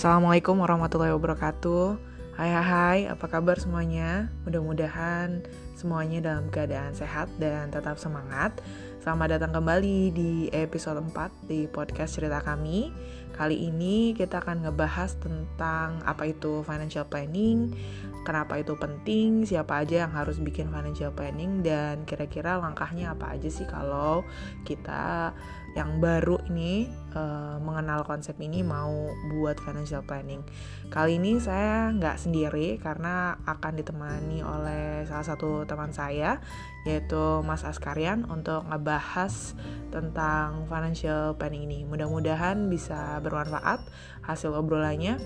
Assalamualaikum warahmatullahi wabarakatuh. Hai hai hai, apa kabar semuanya? Mudah-mudahan semuanya dalam keadaan sehat dan tetap semangat. Selamat datang kembali di episode 4 di podcast cerita kami. Kali ini kita akan ngebahas tentang apa itu financial planning, kenapa itu penting, siapa aja yang harus bikin financial planning, dan kira-kira langkahnya apa aja sih kalau kita yang baru ini uh, mengenal konsep ini mau buat financial planning. Kali ini saya nggak sendiri karena akan ditemani oleh salah satu teman saya yaitu Mas Askarian untuk ngebahas tentang financial planning ini. Mudah-mudahan bisa bermanfaat hasil obrolannya.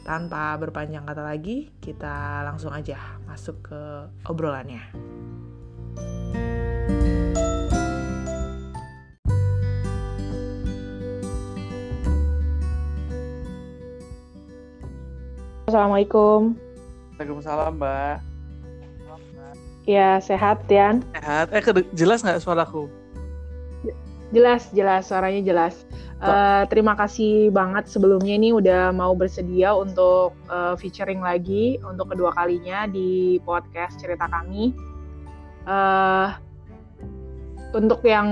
Tanpa berpanjang kata lagi, kita langsung aja masuk ke obrolannya. Assalamualaikum. Waalaikumsalam, Mbak. Ya, sehat, Tian? Sehat. Eh, jelas nggak suaraku? Jelas, jelas. Suaranya jelas. Uh, terima kasih banget sebelumnya ini udah mau bersedia untuk uh, featuring lagi untuk kedua kalinya di podcast cerita kami. Uh, untuk yang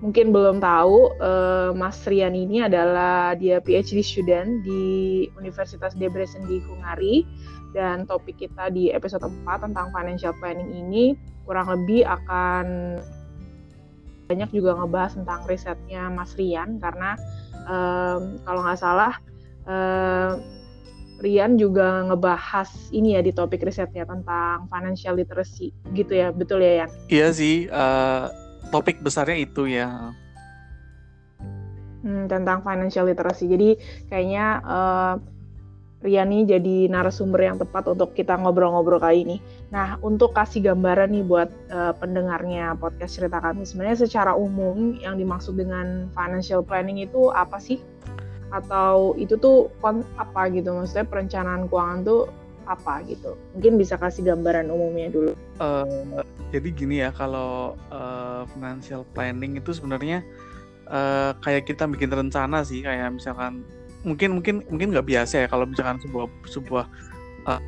mungkin belum tahu, uh, Mas Rian ini adalah dia PhD student di Universitas Debrecen di Hungari dan topik kita di episode 4 tentang financial planning ini kurang lebih akan banyak juga ngebahas tentang risetnya Mas Rian. Karena um, kalau nggak salah um, Rian juga ngebahas ini ya di topik risetnya tentang financial literacy. Gitu ya betul ya Yan? Iya sih uh, topik besarnya itu ya. Hmm, tentang financial literacy. Jadi kayaknya uh, Riani jadi narasumber yang tepat untuk kita ngobrol-ngobrol kali ini. Nah, untuk kasih gambaran nih buat uh, pendengarnya podcast cerita kami, sebenarnya secara umum yang dimaksud dengan financial planning itu apa sih? Atau itu tuh apa gitu? Maksudnya perencanaan keuangan tuh apa gitu? Mungkin bisa kasih gambaran umumnya dulu. Uh, jadi gini ya kalau uh, financial planning itu sebenarnya uh, kayak kita bikin rencana sih kayak misalkan mungkin mungkin mungkin nggak biasa ya kalau misalkan sebuah sebuah uh,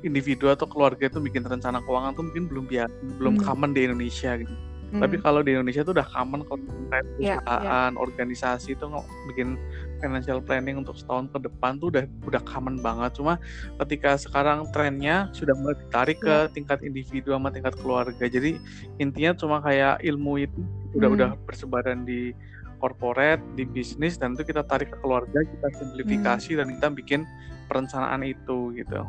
individu atau keluarga itu bikin rencana keuangan tuh mungkin belum biasa belum hmm. common di Indonesia gitu. Hmm. Tapi kalau di Indonesia itu udah common kalau iya, iya. perusahaan, yeah, organisasi itu bikin financial planning untuk setahun ke depan tuh udah udah common banget. Cuma ketika sekarang trennya sudah mulai ditarik ke iya. tingkat individu sama tingkat keluarga. Jadi intinya cuma kayak ilmu itu udah udah hmm. bersebaran di corporate, di bisnis dan itu kita tarik ke keluarga, kita simplifikasi hmm. dan kita bikin perencanaan itu gitu.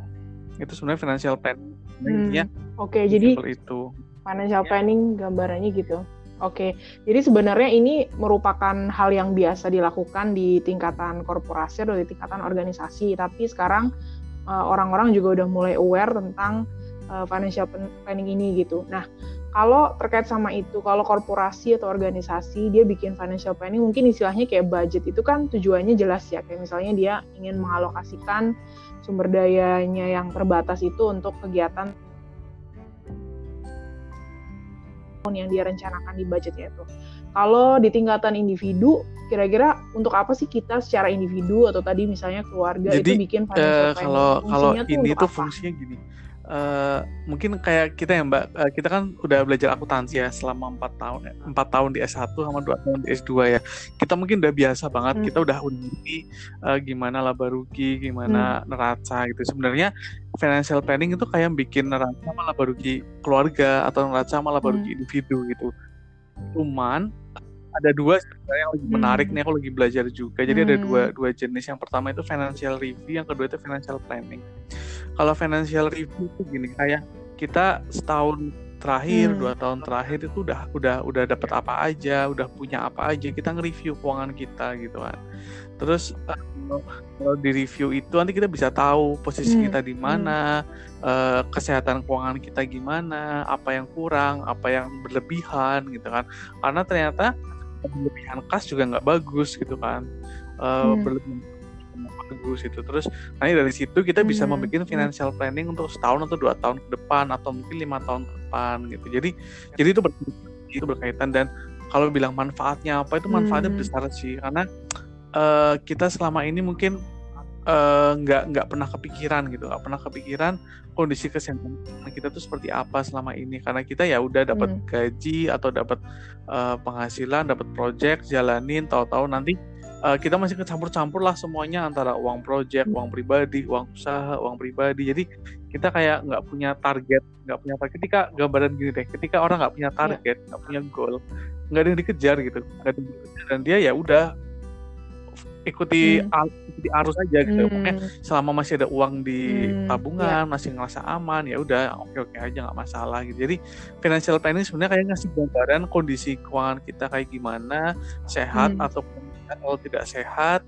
Itu sebenarnya financial planning. Hmm. Oke, okay, jadi itu financial yeah. planning gambarannya gitu. Oke, jadi sebenarnya ini merupakan hal yang biasa dilakukan di tingkatan korporasi atau di tingkatan organisasi, tapi sekarang uh, orang-orang juga udah mulai aware tentang uh, financial planning ini gitu. Nah, kalau terkait sama itu, kalau korporasi atau organisasi dia bikin financial planning, mungkin istilahnya kayak budget itu kan tujuannya jelas ya, kayak misalnya dia ingin mengalokasikan sumber dayanya yang terbatas itu untuk kegiatan yang dia rencanakan di budgetnya itu. Kalau di tingkatan individu, kira-kira untuk apa sih kita secara individu atau tadi misalnya keluarga Jadi, itu bikin financial uh, Kalau kalau ini tuh fungsinya gini uh, mungkin kayak kita ya Mbak, uh, kita kan udah belajar akuntansi ya selama empat tahun, ya. empat tahun di S1 sama dua tahun di S2 ya. Kita mungkin udah biasa banget, hmm. kita udah ngerti uh, gimana laba rugi, gimana hmm. neraca gitu. Sebenarnya financial planning itu kayak bikin neraca sama laba rugi keluarga atau neraca sama laba rugi hmm. individu gitu. Cuman ada dua sebenarnya yang lebih menarik hmm. nih aku lagi belajar juga. Jadi hmm. ada dua dua jenis. Yang pertama itu financial review, yang kedua itu financial planning. Kalau financial review itu gini kayak kita setahun terakhir, hmm. dua tahun terakhir itu udah udah udah dapat apa aja, udah punya apa aja, kita nge-review keuangan kita gitu kan. Terus uh, kalau di review itu nanti kita bisa tahu posisi hmm. kita di hmm. mana, hmm. uh, kesehatan keuangan kita gimana, apa yang kurang, apa yang berlebihan gitu kan. Karena ternyata berlebihan kas juga nggak bagus gitu kan uh, hmm. berlebihan bagus itu terus nanti dari situ kita bisa hmm. membuat financial planning untuk setahun atau dua tahun ke depan atau mungkin lima tahun ke depan gitu. Jadi jadi itu berkaitan, itu berkaitan. Dan kalau bilang manfaatnya apa itu manfaatnya hmm. besar sih. Karena uh, kita selama ini mungkin uh, nggak nggak pernah kepikiran gitu. Nggak pernah kepikiran kondisi kesehatan kita tuh seperti apa selama ini. Karena kita ya udah dapat hmm. gaji atau dapat uh, penghasilan dapat project jalanin tahu-tahu nanti uh, kita masih kecampur-campur lah semuanya antara uang project uang pribadi uang usaha uang pribadi jadi kita kayak nggak punya target nggak punya target ketika gambaran gini deh ketika orang nggak punya iya. target nggak punya goal nggak ada yang dikejar gitu ada yang dikejar, dan dia ya udah ikuti hmm. ikuti arus aja gitu hmm. pokoknya selama masih ada uang di hmm. tabungan yeah. masih ngerasa aman ya udah oke oke aja nggak masalah gitu jadi financial planning sebenarnya kayak ngasih gambaran kondisi keuangan kita kayak gimana sehat hmm. atau kalau tidak sehat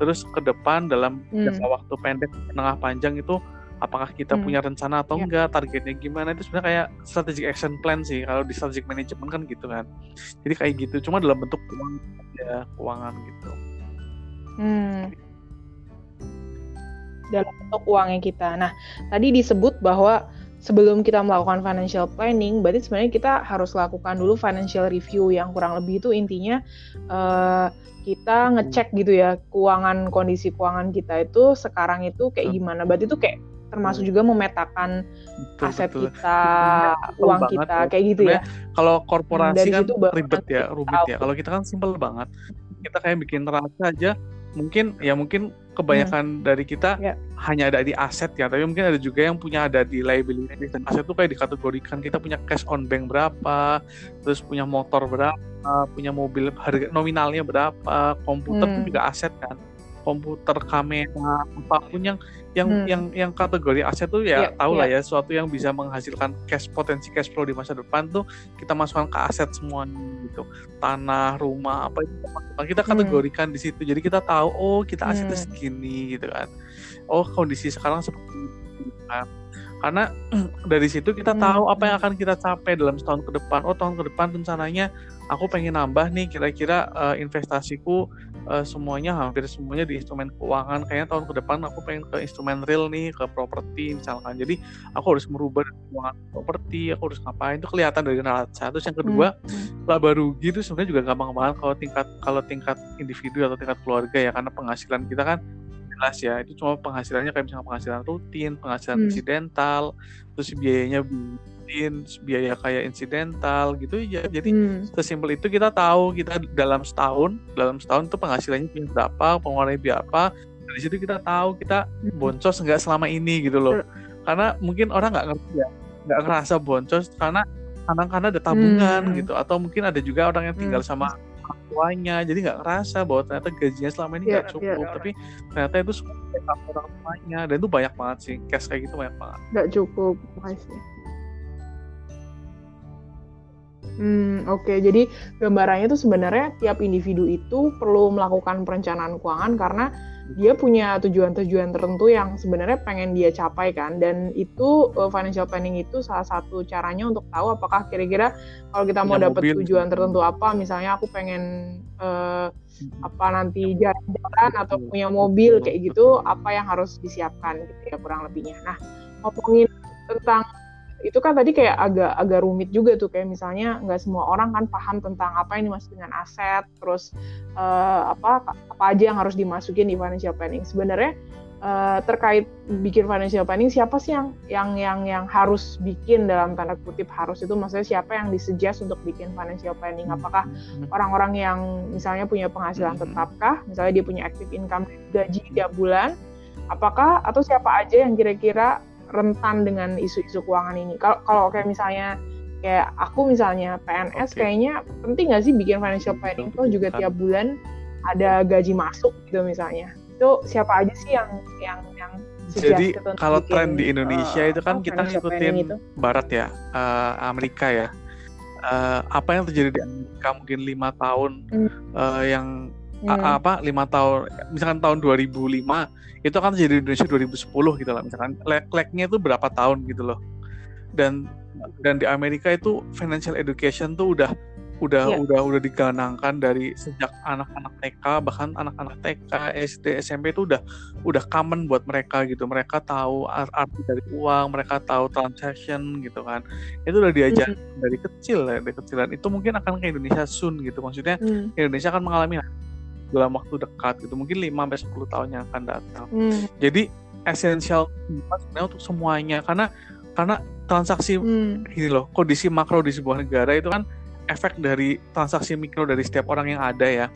terus ke depan dalam hmm. jangka waktu pendek menengah panjang itu apakah kita hmm. punya rencana atau yeah. enggak targetnya gimana itu sebenarnya kayak strategic action plan sih kalau di strategic management kan gitu kan jadi kayak gitu cuma dalam bentuk uang ya keuangan gitu Hmm. Dalam bentuk uangnya kita. Nah, tadi disebut bahwa sebelum kita melakukan financial planning, berarti sebenarnya kita harus lakukan dulu financial review yang kurang lebih itu intinya uh, kita ngecek gitu ya keuangan kondisi keuangan kita itu sekarang itu kayak gimana. Berarti itu kayak termasuk juga memetakan betul, aset betul. kita, betul uang kita, ya. kayak gitu ya. Kalau korporasi kan ribet ya, rumit ya. Kalau kita kan simpel banget. Kita kayak bikin neraca aja mungkin ya mungkin kebanyakan hmm. dari kita yeah. hanya ada di aset ya tapi mungkin ada juga yang punya ada di liability dan aset itu kayak dikategorikan kita punya cash on bank berapa terus punya motor berapa punya mobil harga nominalnya berapa komputer hmm. itu juga aset kan komputer kamera apa pun yang yang hmm. yang yang kategori aset tuh ya yeah, tahu lah yeah. ya sesuatu yang bisa menghasilkan cash potensi cash flow di masa depan tuh kita masukkan ke aset semua gitu tanah rumah apa itu kita hmm. kategorikan hmm. di situ jadi kita tahu oh kita asetnya hmm. segini gitu kan oh kondisi sekarang seperti itu kan karena dari situ kita hmm. tahu apa yang akan kita capai dalam setahun ke depan. Oh tahun ke depan rencananya aku pengen nambah nih kira-kira uh, investasiku uh, semuanya hampir semuanya di instrumen keuangan. Kayaknya tahun ke depan aku pengen ke instrumen real nih ke properti misalkan. Jadi aku harus merubah keuangan properti aku harus ngapain. Itu kelihatan dari neraca terus yang kedua hmm. laba rugi itu sebenarnya juga gampang banget kalau tingkat kalau tingkat individu atau tingkat keluarga ya. Karena penghasilan kita kan jelas ya itu cuma penghasilannya kayak misalnya penghasilan rutin penghasilan hmm. insidental terus biayanya rutin biaya kayak insidental gitu ya jadi hmm. sesimpel itu kita tahu kita dalam setahun dalam setahun tuh penghasilannya berapa pengeluarannya berapa dari situ kita tahu kita hmm. boncos nggak selama ini gitu loh karena mungkin orang nggak ngerti ya nggak ngerasa boncos karena kadang karena ada tabungan hmm. gitu atau mungkin ada juga orang yang tinggal hmm. sama tuanya jadi nggak ngerasa bahwa ternyata gajinya selama ini nggak yeah, cukup yeah. tapi ternyata itu semua orang tuanya dan itu banyak banget sih cash kayak gitu banyak banget nggak cukup masih Hmm, oke. Okay. Jadi gambarannya itu sebenarnya tiap individu itu perlu melakukan perencanaan keuangan karena dia punya tujuan-tujuan tertentu yang sebenarnya pengen dia capai kan. Dan itu uh, financial planning itu salah satu caranya untuk tahu apakah kira-kira kalau kita mau dapat tujuan tertentu apa misalnya aku pengen uh, apa nanti jalan-jalan atau punya mobil kayak gitu apa yang harus disiapkan gitu ya kurang lebihnya. Nah, ngomongin tentang itu kan tadi kayak agak agak rumit juga tuh kayak misalnya nggak semua orang kan paham tentang apa yang dimaksud dengan aset terus uh, apa apa aja yang harus dimasukin di financial planning. Sebenarnya uh, terkait bikin financial planning siapa sih yang yang yang yang harus bikin dalam tanda kutip harus itu? Maksudnya siapa yang disuggest untuk bikin financial planning? Apakah hmm. orang-orang yang misalnya punya penghasilan hmm. tetapkah misalnya dia punya active income gaji tiap bulan. Apakah atau siapa aja yang kira-kira rentan dengan isu-isu keuangan ini. Kalau kalau kayak misalnya kayak aku misalnya PNS okay. kayaknya penting nggak sih bikin financial planning tuh juga tiap bulan ada gaji masuk gitu misalnya. Itu siapa aja sih yang yang yang jadi kalau tren di Indonesia uh, itu kan kita ngikutin Barat ya, uh, Amerika ya. Uh, apa yang terjadi di Amerika mungkin lima tahun hmm. uh, yang hmm. apa lima tahun misalkan tahun 2005 itu kan jadi Indonesia 2010 gitu lah misalkan lag-lagnya itu berapa tahun gitu loh dan dan di Amerika itu financial education tuh udah udah yeah. udah udah diganangkan dari sejak anak-anak TK bahkan anak-anak TK SD SMP itu udah udah common buat mereka gitu mereka tahu arti dari uang mereka tahu transaction gitu kan itu udah diajar mm. dari kecil ya dari kecilan itu mungkin akan ke Indonesia soon gitu maksudnya mm. Indonesia akan mengalami dalam waktu dekat gitu mungkin 5 sampai sepuluh tahun yang akan datang hmm. jadi esensial sebenarnya untuk semuanya karena karena transaksi hmm. gini loh kondisi makro di sebuah negara itu kan efek dari transaksi mikro dari setiap orang yang ada ya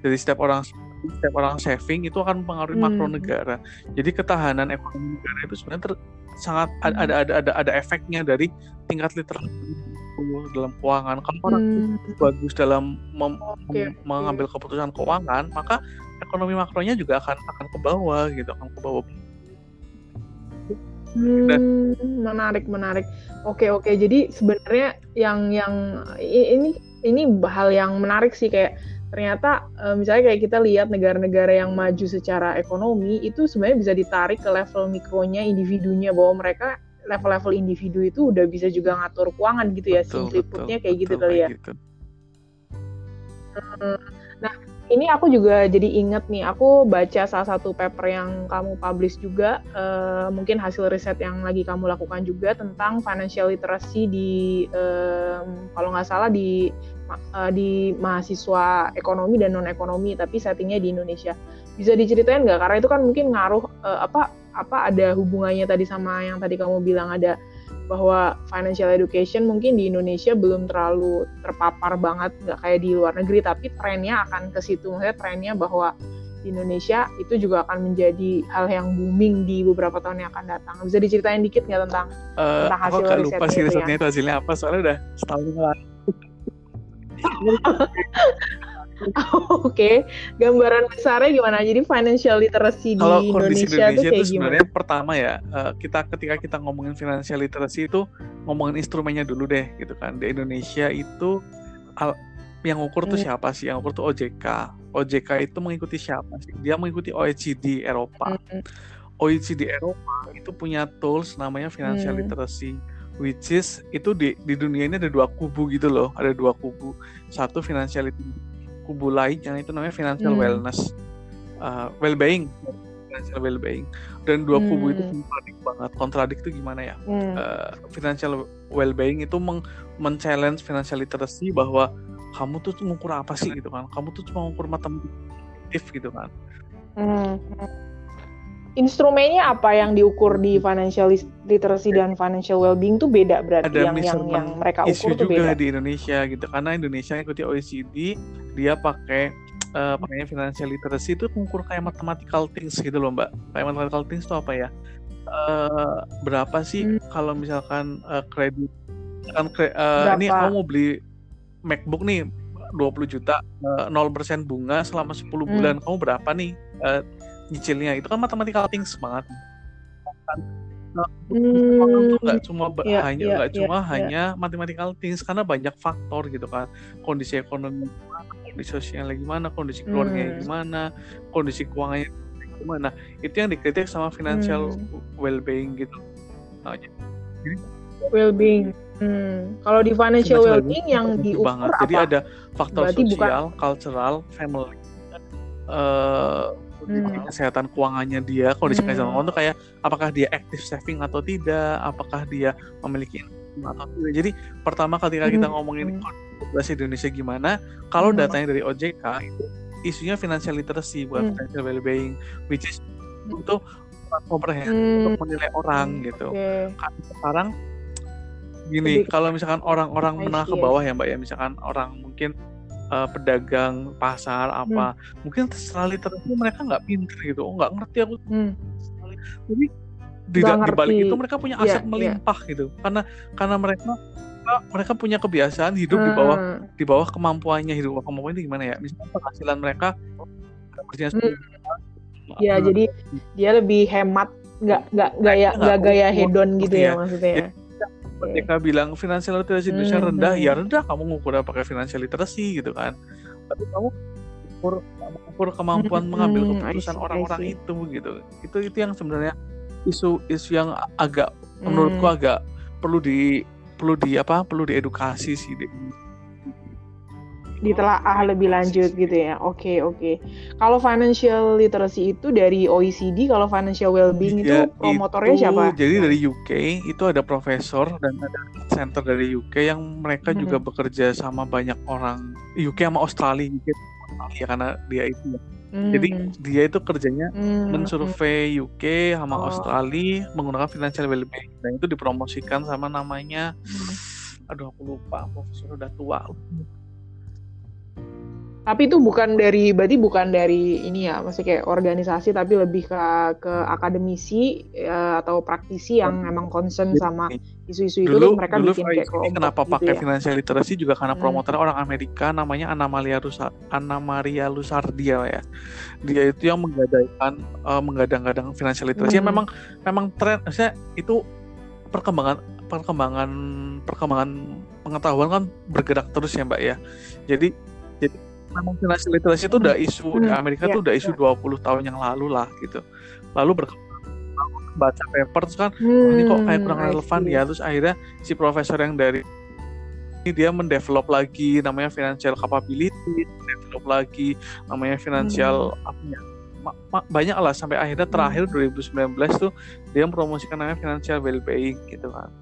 dari setiap orang setiap orang saving itu akan mempengaruhi hmm. makro negara jadi ketahanan ekonomi negara itu sebenarnya ter, sangat hmm. ada ada ada ada efeknya dari tingkat literasi dalam keuangan kalau orang hmm. bagus dalam mem, okay. mengambil keputusan keuangan maka ekonomi makronya juga akan akan ke bawah gitu akan ke bawah Hmm, menarik, menarik. Oke, oke. Jadi sebenarnya yang yang ini ini hal yang menarik sih kayak ternyata eh, misalnya kayak kita lihat negara-negara yang maju secara ekonomi itu sebenarnya bisa ditarik ke level mikronya individunya bahwa mereka level-level individu itu udah bisa juga ngatur keuangan gitu ya, simpliputnya kayak gitu kali ya. Gitu. Hmm, nah, ini aku juga jadi inget nih, aku baca salah satu paper yang kamu publish juga, uh, mungkin hasil riset yang lagi kamu lakukan juga tentang financial literacy di, um, kalau nggak salah di uh, di mahasiswa ekonomi dan non ekonomi, tapi settingnya di Indonesia. Bisa diceritain nggak? Karena itu kan mungkin ngaruh uh, apa apa ada hubungannya tadi sama yang tadi kamu bilang ada bahwa financial education mungkin di Indonesia belum terlalu terpapar banget nggak kayak di luar negeri tapi trennya akan ke situ. Maksudnya trennya bahwa di Indonesia itu juga akan menjadi hal yang booming di beberapa tahun yang akan datang. Bisa diceritain dikit nggak tentang, uh, tentang hasil aku lupa sih risetnya ya? itu hasilnya apa soalnya udah setahun lalu Oke, okay. gambaran besarnya gimana? Jadi financial literacy Kalau di Indonesia, Indonesia itu sebenarnya pertama ya, uh, kita ketika kita ngomongin financial literacy itu ngomongin instrumennya dulu deh, gitu kan. Di Indonesia itu yang ukur tuh hmm. siapa sih? Yang ukur tuh OJK. OJK itu mengikuti siapa sih? Dia mengikuti OECD Eropa. Hmm. OECD Eropa itu punya tools namanya financial hmm. literacy which is itu di di dunia ini ada dua kubu gitu loh ada dua kubu satu financial literacy kubu lain yang itu namanya financial hmm. wellness uh, well-being financial well-being dan dua hmm. kubu itu kontradik banget kontradik itu gimana ya hmm. uh, financial well-being itu meng men-challenge financial literacy bahwa kamu tuh mengukur apa sih gitu kan kamu tuh cuma mengukur matematik gitu kan hmm. Instrumennya apa yang diukur di financial literacy dan financial well-being tuh beda berarti ada yang yang, yang mereka ukur tuh juga beda. di Indonesia gitu karena Indonesia ikuti OECD dia pakai uh, pakainya financial literacy itu mengukur kayak mathematical things gitu loh mbak kayak mathematical things itu apa ya uh, berapa sih hmm. kalau misalkan uh, kredit kan kre, uh, ini kamu mau beli MacBook nih 20 juta uh, 0% bunga selama 10 hmm. bulan kamu berapa nih uh, nyicilnya. Itu kan mathematical things banget Nah, hmm, nggak cuma yeah, hanya nggak yeah, cuma yeah, hanya mathematical things karena banyak faktor gitu kan. Kondisi ekonomi kondisi sosial gimana kondisi keluarga hmm. gimana kondisi keuangannya gimana. Itu yang dikritik sama financial hmm. well-being gitu. Nah, jadi well-being. Hmm. kalau di financial well-being yang diukur banget. apa? jadi ada faktor Berarti sosial bukan... cultural family uh, hmm. kesehatan keuangannya dia kondisi hmm. kesehatan keuangan itu kayak apakah dia aktif saving atau tidak apakah dia memiliki atau tidak jadi pertama ketika kita hmm. ngomongin populasi Indonesia gimana kalau hmm. datanya dari OJK itu isunya financial literacy buat hmm. financial well-being which is untuk komprehensif hmm. untuk menilai orang gitu okay. Karena sekarang gini kalau misalkan orang-orang menengah ke bawah ya mbak ya misalkan orang mungkin uh, pedagang pasar apa hmm. mungkin setelah literasi mereka nggak pinter gitu oh nggak ngerti aku hmm. jadi di, di balik itu mereka punya iya, aset yeah, melimpah yeah. gitu karena karena mereka mereka punya kebiasaan hidup hmm. di bawah hmm. di bawah kemampuannya hidup bawah kemampuan itu gimana ya misalnya penghasilan mereka hmm. ya jadi dia lebih hemat nggak nggak gaya nggak gaya hedon gitu ya, ya maksudnya ya mereka bilang financial literacy Indonesia hmm, rendah, hmm. ya rendah kamu ngukur pakai financial literacy gitu kan. Tapi kamu ukur ukur kemampuan hmm, mengambil hmm, keputusan orang-orang itu gitu. Itu itu yang sebenarnya isu isu yang agak hmm. menurutku agak perlu di perlu di apa perlu diedukasi sih di, ditelaah lebih lanjut gitu ya. Oke, okay, oke. Okay. Kalau financial literacy itu dari OECD, kalau financial well-being ya, itu promotornya itu, siapa? Jadi dari UK itu ada profesor dan ada center dari UK yang mereka hmm. juga bekerja sama banyak orang UK sama Australia. UK Australia karena dia itu mm. jadi dia itu kerjanya mm. mensurvey UK sama oh. Australia menggunakan financial well-being dan itu dipromosikan sama namanya mm. aduh aku lupa profesor udah tua tapi itu bukan dari berarti bukan dari ini ya, masih kayak organisasi tapi lebih ke ke akademisi ya, atau praktisi yang memang concern sama isu-isu itu dulu, mereka dulu bikin kayak kelompok kenapa gitu pakai ya. financial literacy juga karena hmm. promotornya orang Amerika namanya Anna Maria Lusa, Anna Maria Lusardia ya. Dia itu yang menggadaikan uh, menggadang-gadang financial literacy. Hmm. memang memang tren saya itu perkembangan perkembangan perkembangan pengetahuan kan bergerak terus ya Mbak ya. Jadi jadi memang financial literacy itu udah isu hmm, di Amerika ya, tuh udah isu ya. 20 tahun yang lalu lah gitu. Lalu berkembang baca paper terus kan hmm, ini kok kayak kurang relevan ya terus akhirnya si profesor yang dari ini dia mendevelop lagi namanya financial capability, develop lagi namanya financial hmm. apa ya banyak lah sampai akhirnya terakhir hmm. 2019 tuh dia mempromosikan namanya financial well-being gitu kan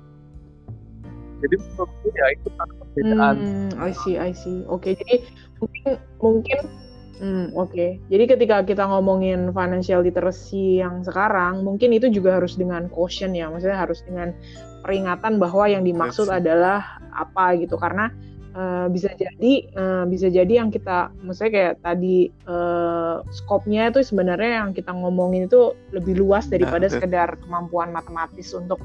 jadi menurutku ya itu kan perbedaan hmm, I see I see oke okay, jadi mungkin mungkin hmm, oke okay. jadi ketika kita ngomongin financial literacy yang sekarang mungkin itu juga harus dengan caution ya maksudnya harus dengan peringatan bahwa yang dimaksud yes. adalah apa gitu karena uh, bisa jadi uh, bisa jadi yang kita maksudnya kayak tadi uh, skopnya itu sebenarnya yang kita ngomongin itu lebih luas nah, daripada nah, sekedar kemampuan matematis untuk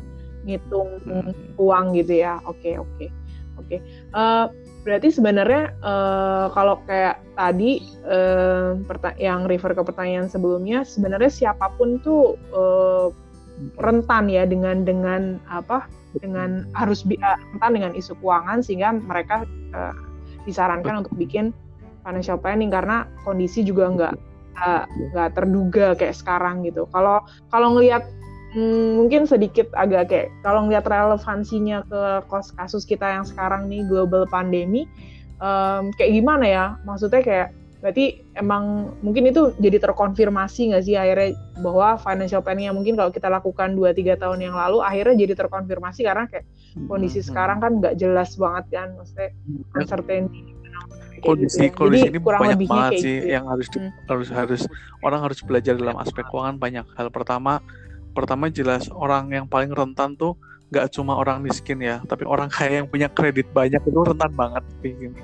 ngitung hmm. uang gitu ya. Oke, okay, oke. Okay. Oke. Okay. Uh, eh, berarti sebenarnya uh, kalau kayak tadi uh, yang refer ke pertanyaan sebelumnya sebenarnya siapa pun tuh uh, rentan ya dengan dengan apa? dengan harus bi rentan dengan isu keuangan sehingga mereka uh, disarankan untuk bikin financial planning karena kondisi juga nggak nggak terduga kayak sekarang gitu. Kalau kalau ngelihat hmm, mungkin sedikit agak kayak kalau ngeliat relevansinya ke kasus kita yang sekarang nih global pandemi um, kayak gimana ya maksudnya kayak berarti emang mungkin itu jadi terkonfirmasi nggak sih akhirnya bahwa financial planning yang mungkin kalau kita lakukan 2-3 tahun yang lalu akhirnya jadi terkonfirmasi karena kayak kondisi hmm. sekarang kan nggak jelas banget kan maksudnya hmm. uncertainty kondisi gitu ya. kondisi ini banyak banget sih gitu. Ya. yang harus di, hmm. harus harus orang harus belajar dalam aspek keuangan banyak hal pertama pertama jelas orang yang paling rentan tuh nggak cuma orang miskin ya, tapi orang kaya yang punya kredit banyak itu rentan banget kayak gini.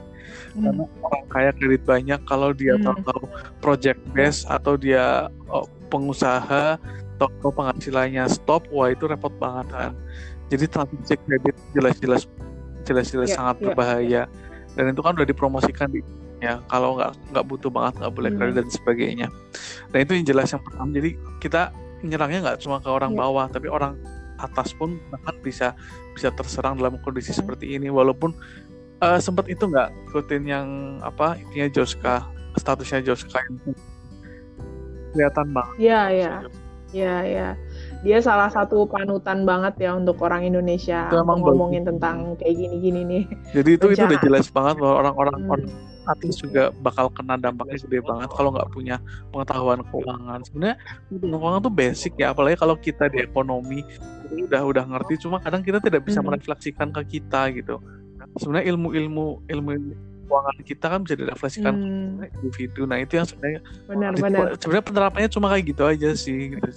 Hmm. Karena orang kaya kredit banyak kalau dia hmm. tahu project base atau dia oh, pengusaha atau penghasilannya stop, wah itu repot banget kan. Jadi transaksi kredit jelas-jelas jelas-jelas yeah, sangat yeah. berbahaya. Dan itu kan udah dipromosikan di ya kalau nggak nggak butuh banget nggak boleh kredit hmm. dan sebagainya. Dan itu yang jelas yang pertama. Jadi kita nyerangnya nggak cuma ke orang yeah. bawah tapi orang atas pun bahkan bisa bisa terserang dalam kondisi hmm. seperti ini walaupun uh, sempat itu nggak ikutin yang apa intinya Joska statusnya Joska yang kelihatan banget. Iya iya iya iya dia salah satu panutan banget ya untuk orang Indonesia itu ngomongin tentang kayak gini-gini nih. Jadi itu Rencana. itu udah jelas banget bahwa orang-orang hmm artis juga bakal kena dampaknya gede banget kalau nggak punya pengetahuan keuangan. Sebenarnya keuangan tuh basic ya, apalagi kalau kita di ekonomi udah udah ngerti, cuma kadang kita tidak bisa hmm. merefleksikan ke kita gitu. Sebenarnya ilmu-ilmu ilmu keuangan kita kan bisa direfleksikan hmm. ke individu. Nah itu yang sebenarnya benar, benar. sebenarnya penerapannya cuma kayak gitu aja sih. Gitu.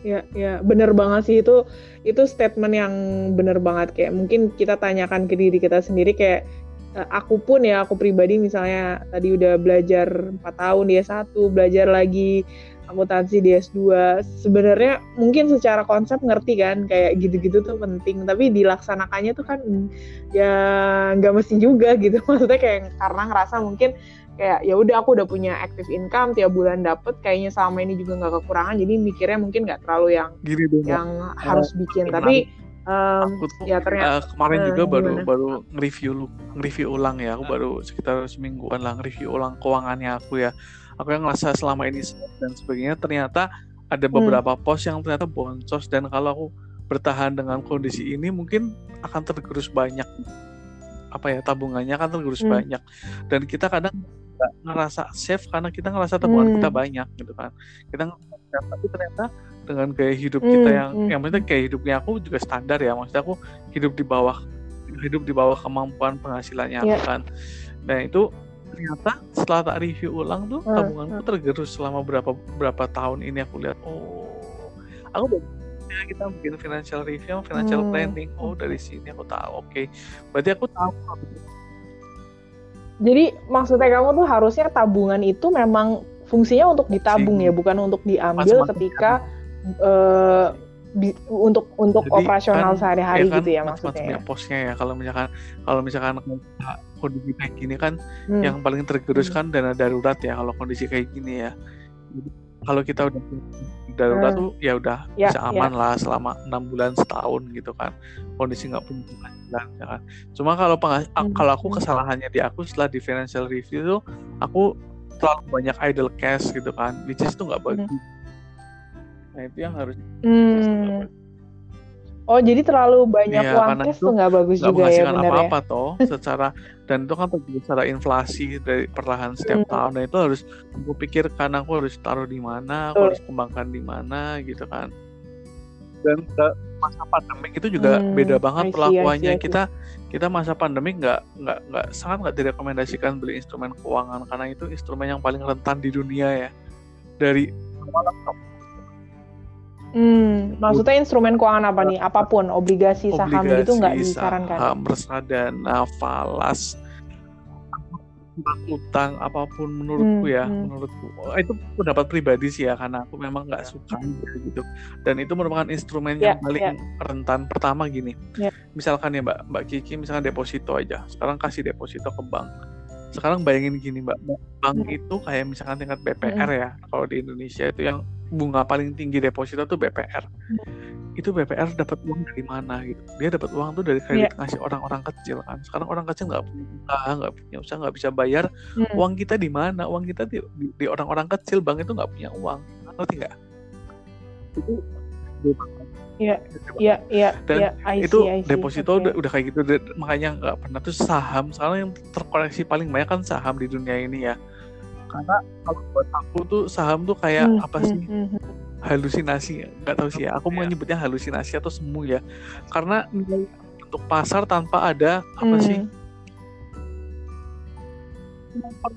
Ya, ya, bener banget sih. Itu itu statement yang bener banget. Kayak mungkin kita tanyakan ke diri kita sendiri kayak eh, aku pun ya aku pribadi misalnya tadi udah belajar 4 tahun dia satu belajar lagi akuntansi di S2 sebenarnya mungkin secara konsep ngerti kan kayak gitu-gitu tuh penting. Tapi dilaksanakannya tuh kan ya nggak mesti juga gitu. Maksudnya kayak karena ngerasa mungkin kayak ya udah aku udah punya active income tiap bulan dapet kayaknya selama ini juga nggak kekurangan jadi mikirnya mungkin nggak terlalu yang Gini dong, yang uh, harus bikin tapi um, ya ternyata uh, kemarin uh, juga baru gimana? baru nge-review nge-review ulang ya aku baru sekitar semingguan lah nge-review ulang keuangannya aku ya aku yang ngerasa selama ini dan sebagainya ternyata ada hmm. beberapa hmm. pos yang ternyata boncos dan kalau aku bertahan dengan kondisi ini mungkin akan tergerus banyak apa ya tabungannya akan tergerus hmm. banyak dan kita kadang nggak ngerasa safe karena kita ngerasa tabungan hmm. kita banyak gitu kan kita tapi ternyata dengan gaya hidup kita hmm. yang hmm. yang penting gaya hidupnya aku juga standar ya maksudnya aku hidup di bawah hidup di bawah kemampuan penghasilannya yeah. kan dan itu ternyata setelah tak review ulang tuh hmm, tabunganku hmm. tergerus selama berapa berapa tahun ini aku lihat oh aku udah ya kita bikin financial review financial hmm. planning oh dari sini aku tahu oke okay. berarti aku tahu jadi maksudnya kamu tuh harusnya tabungan itu memang fungsinya untuk ditabung ya bukan untuk diambil ketika uh, bi, untuk untuk Jadi, operasional kan, sehari-hari ya kan, gitu ya maksudnya. Ya. posnya ya kalau misalkan kalau misalkan kondisi kayak gini kan hmm. yang paling tergerus hmm. kan dana darurat ya kalau kondisi kayak gini ya. Jadi, kalau kita udah darurat hmm. tuh ya udah ya, bisa ya. aman ya. lah selama enam bulan setahun gitu kan kondisi nggak punya penghasilan ya kan. Cuma kalau penghas hmm. kalau aku kesalahannya di aku setelah di financial review tuh aku terlalu banyak idle cash gitu kan, which is tuh nggak bagus. Hmm Nah itu yang harus. Hmm. Oh jadi terlalu banyak ya, uang cash tuh nggak bagus gak juga ya benar apa -apa, ya? toh secara dan itu kan terjadi secara inflasi dari perlahan setiap hmm. tahun dan itu harus aku pikirkan aku harus taruh di mana, aku harus kembangkan di mana gitu kan. Dan ke masa pandemik itu juga hmm, beda banget perlakuannya kita kita masa pandemik nggak nggak nggak sangat nggak direkomendasikan beli instrumen keuangan karena itu instrumen yang paling rentan di dunia ya dari Hmm, maksudnya instrumen keuangan apa nih? Apa pun, obligasi, saham obligasi, gitu nggak disarankan? Saham, reksadana, falas, utang apa pun menurutku hmm, ya, hmm. menurutku oh, itu pendapat pribadi sih ya karena aku memang nggak suka gitu. Dan itu merupakan instrumen yeah, yang paling yeah. rentan. Pertama gini, yeah. misalkan ya Mbak Mbak Kiki, misalkan deposito aja. Sekarang kasih deposito ke bank. Sekarang bayangin gini Mbak, bank hmm. itu kayak misalkan tingkat BPR hmm. ya, kalau di Indonesia itu yang bunga paling tinggi deposito tuh BPR. Hmm. Itu BPR dapat uang dari mana gitu. Dia dapat uang tuh dari kredit yeah. ngasih orang-orang kecil kan. Sekarang orang kecil nggak punya usaha, nggak punya usaha, nggak bisa bayar. Hmm. Uang kita di mana? Uang kita di, orang-orang kecil, bank itu nggak punya uang. Ngerti nggak? Itu Iya, iya, iya. Dan ya, itu see, deposito okay. udah, udah kayak gitu, makanya nggak pernah tuh saham. Sekarang yang terkoreksi paling banyak kan saham di dunia ini ya karena kalau buat aku tuh saham tuh kayak hmm, apa hmm, sih? hmm, hmm, halusinasi nggak tahu sih ya. Aku mau iya. nyebutnya halusinasi atau semu ya. Karena nilai untuk pasar tanpa ada apa hmm. sih?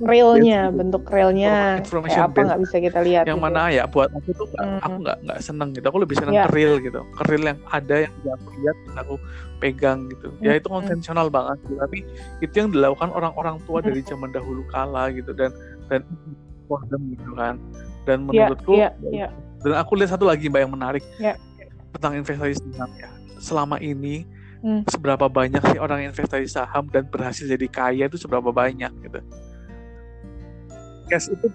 Realnya bentuk realnya. kayak apa nggak bisa kita lihat yang gitu. mana ya buat aku tuh gak, hmm. aku nggak nggak seneng gitu. Aku lebih seneng yeah. ke real gitu. Ke real yang ada yang bisa aku lihat bisa aku pegang gitu. Ya itu konvensional banget gitu. tapi itu yang dilakukan orang-orang tua dari zaman dahulu kala gitu. Dan dan kondom gitu kan dan iya, menurutku yeah, yeah, yeah. dan aku lihat satu lagi mbak yang menarik yeah. tentang investasi saham ya selama ini hmm. seberapa banyak sih orang investasi saham dan berhasil jadi kaya itu seberapa banyak gitu cash itu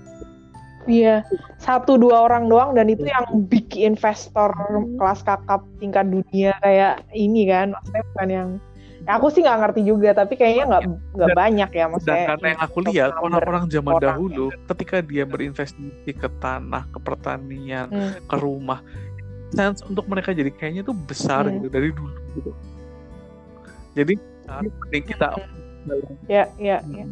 Iya, satu dua orang doang dan itu yang big investor kelas kakap tingkat dunia kayak ini kan, maksudnya bukan yang Ya, aku sih nggak ngerti juga, tapi kayaknya nggak nggak banyak ya maksudnya. Dan karena yang aku lihat orang-orang zaman orang dahulu, ya. ketika dia berinvestasi ke tanah, ke pertanian, hmm. ke rumah, chance untuk mereka jadi kayaknya tuh besar hmm. gitu dari dulu gitu. Jadi penting kita. Hmm. Ya, ya, hmm. ya.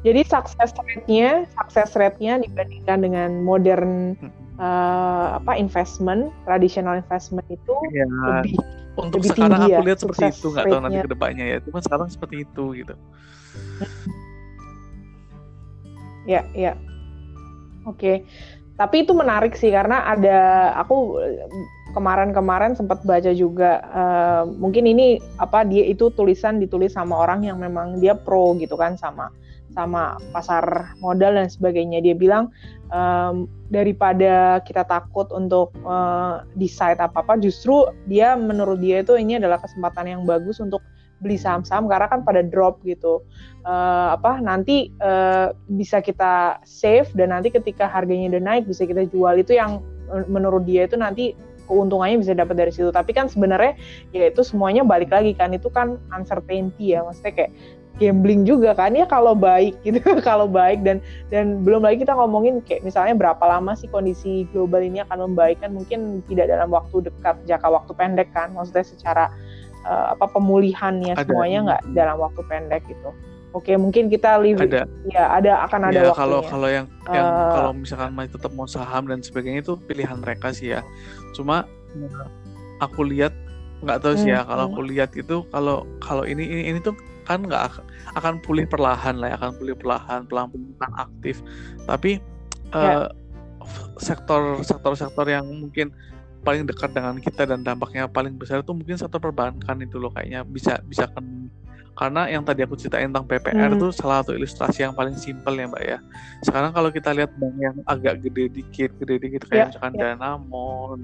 Jadi success rate-nya, success rate-nya dibandingkan dengan modern hmm. uh, apa investment, traditional investment itu ya. lebih untuk lebih sekarang aku ya, lihat seperti itu nggak tahu nanti ke depannya ya. Cuma sekarang seperti itu gitu. Ya ya. Oke. Okay. tapi itu menarik sih karena ada aku kemarin-kemarin sempat baca juga uh, mungkin ini apa dia itu tulisan ditulis sama orang yang memang dia pro gitu kan sama sama pasar modal dan sebagainya. Dia bilang um, daripada kita takut untuk uh, decide apa-apa, justru dia menurut dia itu ini adalah kesempatan yang bagus untuk beli saham-saham karena kan pada drop gitu. Uh, apa nanti uh, bisa kita save dan nanti ketika harganya udah naik bisa kita jual itu yang menurut dia itu nanti keuntungannya bisa dapat dari situ. Tapi kan sebenarnya ya itu semuanya balik lagi kan itu kan uncertainty ya. Maksudnya kayak gambling juga kan. Ya kalau baik gitu kalau baik. Dan dan belum lagi kita ngomongin kayak misalnya berapa lama sih kondisi global ini akan membaik kan. Mungkin tidak dalam waktu dekat jangka waktu pendek kan. Maksudnya secara uh, apa pemulihannya ada. semuanya nggak dalam waktu pendek gitu. Oke, mungkin kita lihat ada. ya ada akan ada ya, waktunya. Kalau kalau yang yang uh, kalau misalkan masih tetap mau saham dan sebagainya itu pilihan mereka sih ya. Cuma aku lihat nggak tahu sih ya. Kalau aku lihat itu kalau kalau ini ini ini tuh kan nggak akan pulih perlahan lah ya, akan pulih perlahan pelan pelan aktif tapi yeah. uh, sektor sektor sektor yang mungkin paling dekat dengan kita dan dampaknya paling besar itu mungkin sektor perbankan itu loh kayaknya bisa bisa kan karena yang tadi aku ceritain tentang PPR itu hmm. salah satu ilustrasi yang paling simpel ya mbak ya sekarang kalau kita lihat bank yang agak gede dikit gede dikit kayak yeah, misalkan yeah. Danamon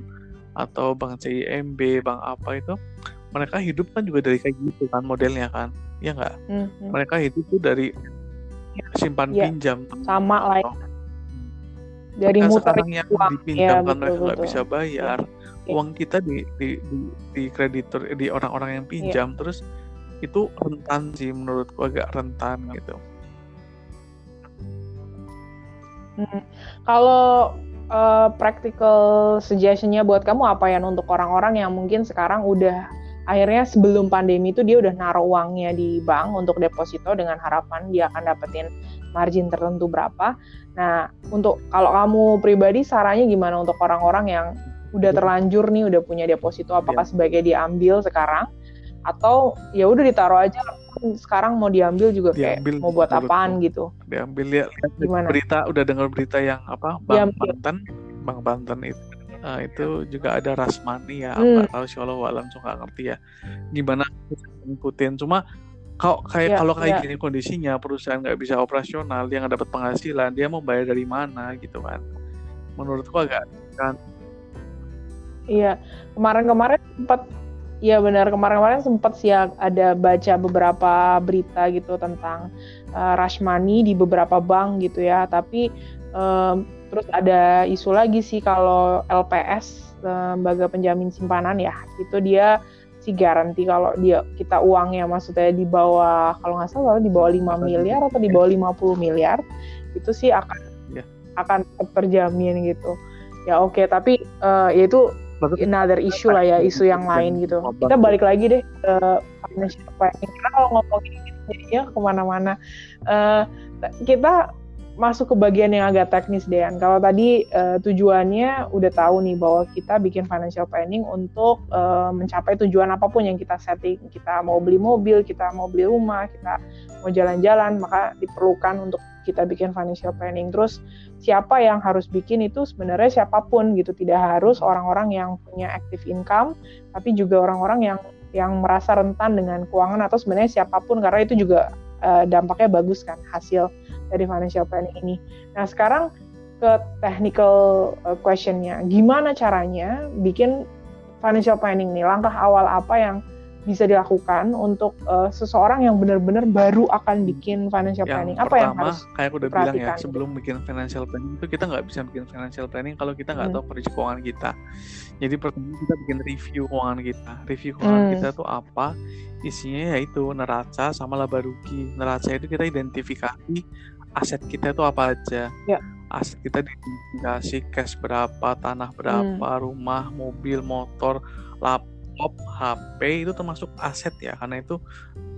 atau bank CIMB bank apa itu mereka hidup kan juga dari kayak gitu kan modelnya kan ya nggak mm-hmm. mereka hidup tuh dari simpan yeah. pinjam sama lah ya. dari nah, muter sekarang yang uang. dipinjam ya, kan mereka nggak bisa bayar yeah. uang kita di di di, di kreditur di orang-orang yang pinjam yeah. terus itu rentan sih menurutku agak rentan gitu. Hmm. Kalau uh, practical suggestionnya buat kamu apa ya untuk orang-orang yang mungkin sekarang udah akhirnya sebelum pandemi itu dia udah naruh uangnya di bank untuk deposito dengan harapan dia akan dapetin margin tertentu berapa. Nah, untuk kalau kamu pribadi sarannya gimana untuk orang-orang yang udah iya. terlanjur nih udah punya deposito apakah ya. sebagai diambil sekarang atau ya udah ditaruh aja sekarang mau diambil juga diambil, kayak mau buat apaan gitu diambil ya Gimana? berita udah dengar berita yang apa Bang diambil. Banten Bang Banten itu uh, itu juga ada Rasmani ya hmm. tahu sih Allah alam suka ngerti ya gimana ngikutin cuma kalau kayak ya, kalau kayak ya. gini kondisinya perusahaan nggak bisa operasional dia nggak dapat penghasilan dia mau bayar dari mana gitu kan menurutku agak kan iya kemarin-kemarin sempat Iya benar kemarin-kemarin sempat sih ya ada baca beberapa berita gitu tentang uh, rush money di beberapa bank gitu ya. Tapi um, terus ada isu lagi sih kalau LPS lembaga penjamin simpanan ya itu dia si garansi kalau dia kita uangnya maksudnya di bawah kalau nggak salah di bawah 5 miliar atau di bawah 50 miliar itu sih akan ya. akan terjamin gitu. Ya oke okay, tapi uh, ya itu another issue lah ya isu yang lain gitu. kita balik lagi deh ke financial planning. Karena kalau ngomongin jadinya ke mana-mana. Uh, kita masuk ke bagian yang agak teknis deh kalau tadi uh, tujuannya udah tahu nih bahwa kita bikin financial planning untuk uh, mencapai tujuan apa pun yang kita setting. Kita mau beli mobil kita mau beli rumah kita mau jalan-jalan maka diperlukan untuk kita bikin financial planning. Terus siapa yang harus bikin itu sebenarnya siapa pun gitu, tidak harus orang-orang yang punya active income, tapi juga orang-orang yang yang merasa rentan dengan keuangan atau sebenarnya siapa pun karena itu juga uh, dampaknya bagus kan hasil dari financial planning ini. Nah sekarang ke technical uh, questionnya, gimana caranya bikin financial planning nih? Langkah awal apa yang bisa dilakukan untuk uh, seseorang yang benar-benar baru akan bikin financial planning? Yang Apa pertama, yang harus kayak aku udah bilang ya, sebelum bikin financial planning itu kita nggak bisa bikin financial planning kalau kita nggak hmm. tahu kondisi keuangan kita. Jadi pertama kita bikin review keuangan kita. Review keuangan hmm. kita tuh apa? Isinya yaitu neraca sama laba rugi. Neraca itu kita identifikasi aset kita itu apa aja. Ya. Aset kita identifikasi cash berapa, tanah berapa, hmm. rumah, mobil, motor, lap laptop, HP itu termasuk aset ya karena itu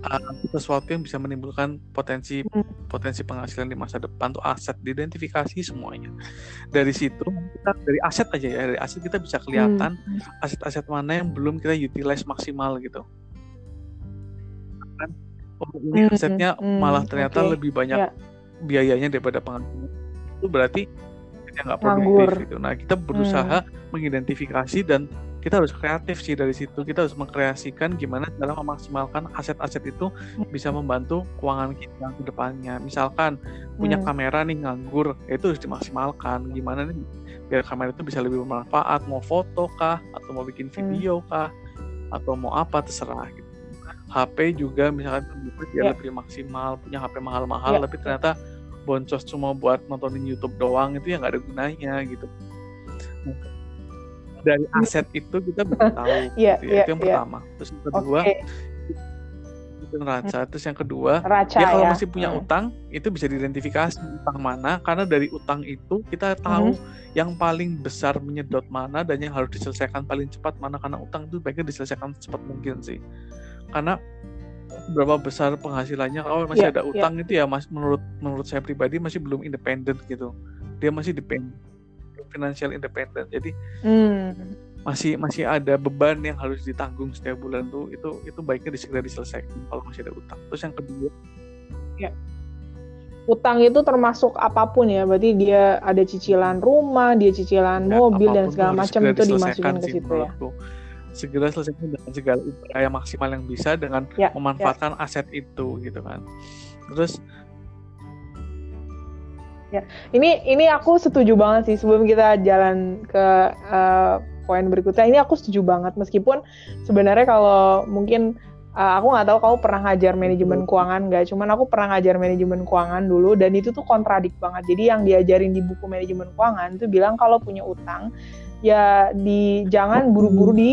uh, sesuatu yang bisa menimbulkan potensi hmm. potensi penghasilan di masa depan tuh aset diidentifikasi semuanya dari situ kita dari aset aja ya dari aset kita bisa kelihatan hmm. aset-aset mana yang belum kita utilize maksimal gitu kan oh ini hmm, asetnya hmm. malah ternyata okay. lebih banyak yeah. Biayanya daripada penghasilan itu berarti kita nggak produktif gitu. Nah kita berusaha hmm. mengidentifikasi dan kita harus kreatif sih dari situ. Kita harus mengkreasikan gimana cara memaksimalkan aset-aset itu bisa membantu keuangan kita ke depannya. Misalkan punya hmm. kamera nih nganggur ya itu harus dimaksimalkan. Gimana nih biar kamera itu bisa lebih bermanfaat? Mau foto kah? Atau mau bikin hmm. video kah? Atau mau apa? Terserah gitu HP juga misalkan dia yeah. lebih maksimal punya HP mahal-mahal yeah. tapi ternyata boncos cuma buat nontonin YouTube doang itu ya nggak ada gunanya gitu dari aset itu kita bisa tahu yeah, gitu ya. yeah, itu yang yeah. pertama terus yang kedua okay. itu neraca terus yang kedua Raca, ya kalau ya. masih punya hmm. utang itu bisa diidentifikasi utang mana karena dari utang itu kita tahu hmm. yang paling besar menyedot mana dan yang harus diselesaikan paling cepat mana karena utang itu baiknya diselesaikan cepat mungkin sih karena berapa besar penghasilannya kalau masih yeah, ada iya. utang yeah. itu ya mas menurut menurut saya pribadi masih belum independen gitu dia masih depend financial independent. Jadi hmm. masih masih ada beban yang harus ditanggung setiap bulan tuh itu itu baiknya segera diselesaikan kalau masih ada utang terus yang kedua ya utang itu termasuk apa pun ya berarti dia ada cicilan rumah dia cicilan ya, mobil dan segala macam itu dimasukin ke situ ya segera selesaikan dengan segala upaya maksimal yang bisa dengan ya, memanfaatkan ya. aset itu gitu kan. Terus ya ini ini aku setuju banget sih sebelum kita jalan ke uh, poin berikutnya ini aku setuju banget. Meskipun sebenarnya kalau mungkin uh, aku nggak tahu kamu pernah ngajar manajemen keuangan nggak cuman aku pernah ngajar manajemen keuangan dulu dan itu tuh kontradik banget. Jadi yang diajarin di buku manajemen keuangan itu bilang kalau punya utang ya di jangan buru-buru di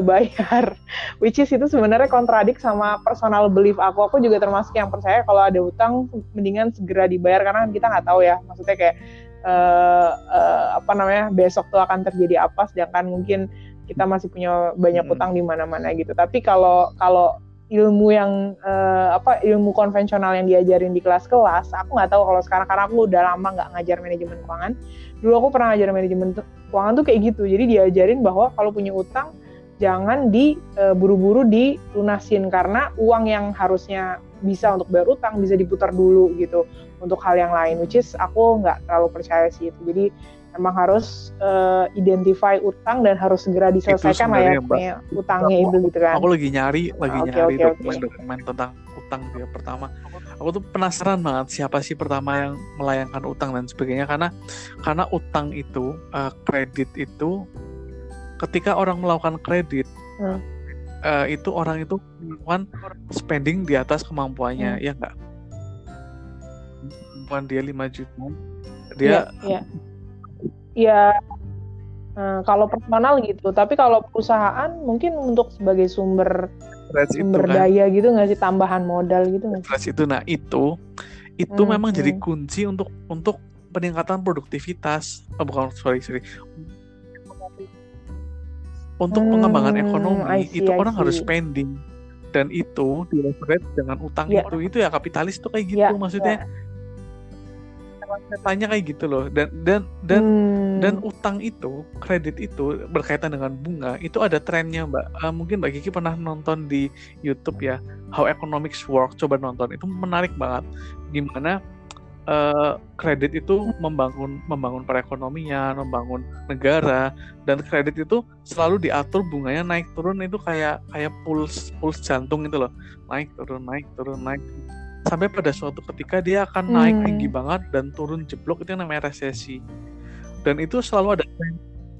bayar which is itu sebenarnya kontradik sama personal belief aku. Aku juga termasuk yang percaya kalau ada utang mendingan segera dibayar. Karena kita nggak tahu ya maksudnya kayak uh, uh, apa namanya besok tuh akan terjadi apa. Sedangkan mungkin kita masih punya banyak hmm. utang di mana-mana gitu. Tapi kalau kalau ilmu yang uh, apa ilmu konvensional yang diajarin di kelas-kelas aku nggak tahu kalau sekarang. Karena aku udah lama nggak ngajar manajemen keuangan. Dulu aku pernah ngajar manajemen keuangan tuh kayak gitu. Jadi diajarin bahwa kalau punya utang jangan diburu-buru dilunasin. Karena uang yang harusnya bisa untuk bayar utang bisa diputar dulu gitu untuk hal yang lain which is aku nggak terlalu percaya sih itu. Jadi emang harus uh, identify utang dan harus segera diselesaikan lah ya utangnya itu gitu kan. aku lagi nyari lagi okay, nyari dokumen-dokumen okay. tentang utang dia pertama. Aku tuh penasaran banget siapa sih pertama yang melayangkan utang dan sebagainya. Karena karena utang itu uh, kredit itu ketika orang melakukan kredit hmm uh, itu orang itu melakukan spending di atas kemampuannya hmm. ya enggak kemampuan dia 5 juta dia ya, ya. ya uh, kalau personal gitu tapi kalau perusahaan mungkin untuk sebagai sumber Stress sumber itu, kan. daya gitu nggak sih tambahan modal gitu nggak sih itu nah itu itu hmm, memang hmm. jadi kunci untuk untuk peningkatan produktivitas oh, bukan sorry sorry untuk hmm, pengembangan ekonomi see, itu orang harus spending. Dan itu di leverage dengan utang yeah. itu itu ya kapitalis tuh kayak gitu yeah, maksudnya. yeah. tanya kayak gitu loh. Dan dan dan hmm. dan utang itu kredit itu berkaitan dengan bunga itu ada trennya mbak. Uh, mungkin mbak Kiki pernah nonton di YouTube ya How Economics Work coba nonton itu menarik banget. Gimana uh, kredit itu membangun membangun perekonomian, membangun negara dan kredit itu selalu diatur bunganya naik turun itu kayak kayak puls puls jantung itu loh. Naik turun naik turun naik. Sampai pada suatu ketika dia akan naik hmm. tinggi banget dan turun jeblok itu yang namanya resesi. Dan itu selalu ada tren.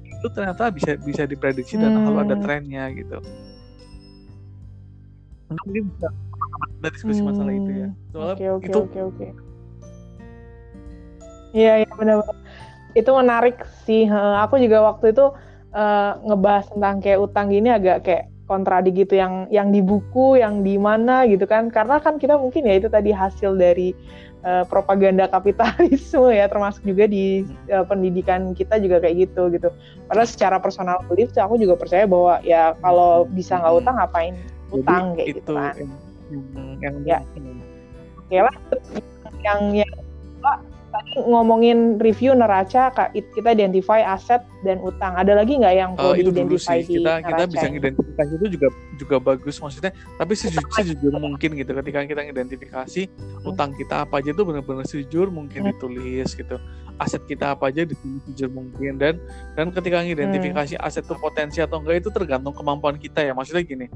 Itu ternyata bisa bisa diprediksi dan selalu ada hmm. trennya gitu. Mungkin bisa. Ada diskusi hmm. masalah itu ya. Soalnya okay, okay, itu okay, okay Iya, iya benar-benar. Itu menarik sih. Aku juga waktu itu uh, ngebahas tentang kayak utang gini agak kayak kontradik gitu yang yang di buku, yang di mana gitu kan. Karena kan kita mungkin ya itu tadi hasil dari uh, propaganda kapitalisme ya, termasuk juga di uh, pendidikan kita juga kayak gitu gitu. Padahal secara personal belief aku juga percaya bahwa ya kalau bisa nggak utang ngapain utang kayak gitu kan. Yang, yang ya. Oke lah, yang yang tadi ngomongin review neraca kita identify aset dan utang ada lagi nggak yang perlu uh, itu dulu sih. di kita kita bisa identifikasi itu juga juga bagus maksudnya tapi sejujur, sejujur mungkin gitu ketika kita identifikasi hmm. utang kita apa aja itu benar-benar sejujur mungkin hmm. ditulis gitu aset kita apa aja ditulis sejujur mungkin dan dan ketika mengidentifikasi hmm. aset itu potensi atau enggak itu tergantung kemampuan kita ya maksudnya gini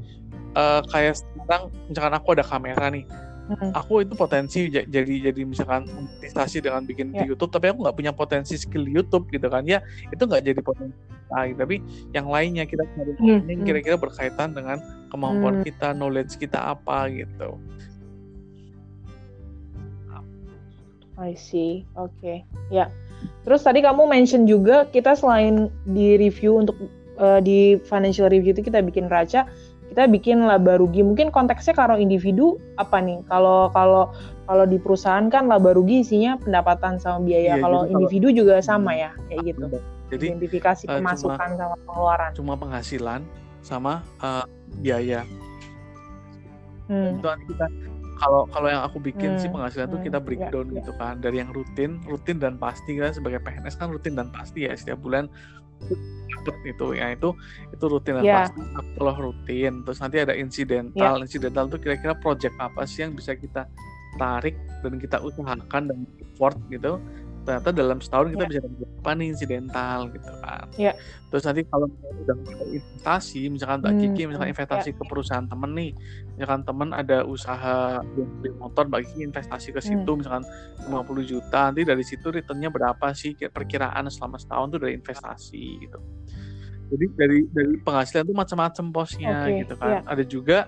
uh, kayak sekarang misalkan aku ada kamera nih hmm. aku itu potensi jadi jadi misalkan monetisasi dengan bikin yeah. di YouTube tapi aku nggak punya potensi skill YouTube gitu kan ya itu nggak jadi potensi lain tapi yang lainnya kita cari hmm. yang kira-kira berkaitan dengan kemampuan hmm. kita knowledge kita apa gitu I see, oke, okay. ya. Terus tadi kamu mention juga kita selain di review untuk uh, di financial review itu kita bikin raca, kita bikin laba rugi. Mungkin konteksnya kalau individu apa nih? Kalau kalau kalau di perusahaan kan laba rugi isinya pendapatan sama biaya. Iya, kalau individu kalau, juga sama ya kayak gitu. Jadi identifikasi uh, pemasukan cuma, sama pengeluaran. cuma penghasilan sama uh, biaya. Hmm. itu kita. Kalau kalau yang aku bikin hmm. sih penghasilan hmm. tuh kita breakdown yeah, gitu yeah. kan. Dari yang rutin rutin dan pasti kan sebagai PNS kan rutin dan pasti ya. Setiap bulan itu ya itu itu rutin dan yeah. pasti kalau rutin terus nanti ada insidental yeah. insidental tuh kira-kira project apa sih yang bisa kita tarik dan kita usahakan dan effort gitu ternyata dalam setahun kita yeah. bisa dapat apa nih insidental gitu kan. Yeah. Terus nanti kalau udah investasi, misalkan Mbak hmm. Kiki misalkan investasi yeah. ke perusahaan temen nih, misalkan temen ada usaha beli motor, Mbak Kiki investasi ke situ hmm. misalkan 50 juta, nanti dari situ returnnya berapa sih perkiraan selama setahun tuh dari investasi gitu. Jadi dari dari penghasilan tuh macam-macam posnya okay. gitu kan. Yeah. Ada juga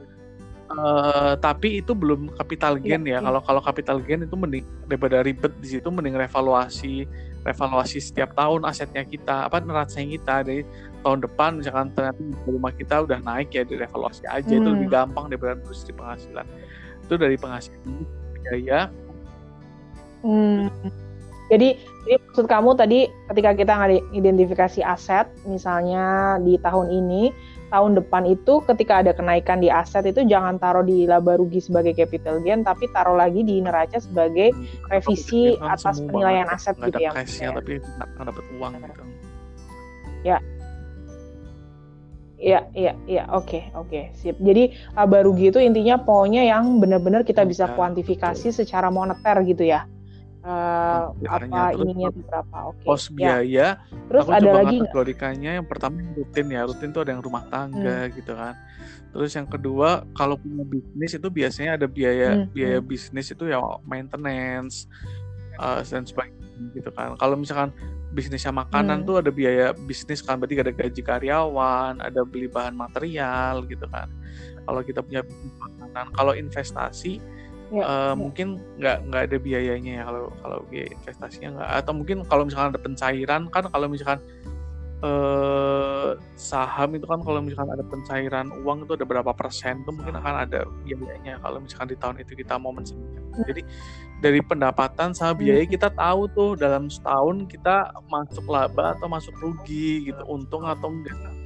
Uh, tapi itu belum capital iya, gain ya. Iya. Kalau kalau capital gain itu mending daripada ribet di situ mending revaluasi revaluasi setiap tahun asetnya kita apa neracanya kita dari tahun depan misalkan ternyata rumah kita udah naik ya direvaluasi aja hmm. itu lebih gampang daripada terus di penghasilan. Itu dari penghasilan biaya. Hmm. Jadi, jadi maksud kamu tadi ketika kita identifikasi aset misalnya di tahun ini tahun depan itu ketika ada kenaikan di aset itu jangan taruh di laba rugi sebagai capital gain tapi taruh lagi di neraca sebagai revisi atas penilaian aset gitu ya. ya. tapi nggak dapat uang gitu. Ya. Iya, iya, iya, oke, okay, oke, okay, sip. Jadi laba rugi itu intinya pokoknya yang benar-benar kita bisa iya, kuantifikasi secara moneter gitu ya uh, apa terus ininya berapa oke okay. pos ya. biaya ya. terus aku ada coba lagi kategorikannya yang pertama rutin ya rutin tuh ada yang rumah tangga hmm. gitu kan terus yang kedua kalau punya bisnis itu biasanya ada biaya hmm. biaya hmm. bisnis itu ya maintenance uh, dan sebagainya gitu kan kalau misalkan bisnisnya makanan hmm. tuh ada biaya bisnis kan berarti ada gaji karyawan ada beli bahan material gitu kan kalau kita punya makanan kalau investasi ya, uh, ya. mungkin nggak nggak ada biayanya ya kalau kalau biaya investasinya nggak atau mungkin kalau misalkan ada pencairan kan kalau misalkan uh, saham itu kan kalau misalkan ada pencairan uang itu ada berapa persen itu mungkin akan ada biayanya kalau misalkan di tahun itu kita mau mensesuaikan hmm. jadi dari pendapatan sama biaya hmm. kita tahu tuh dalam setahun kita masuk laba atau masuk rugi gitu untung atau enggak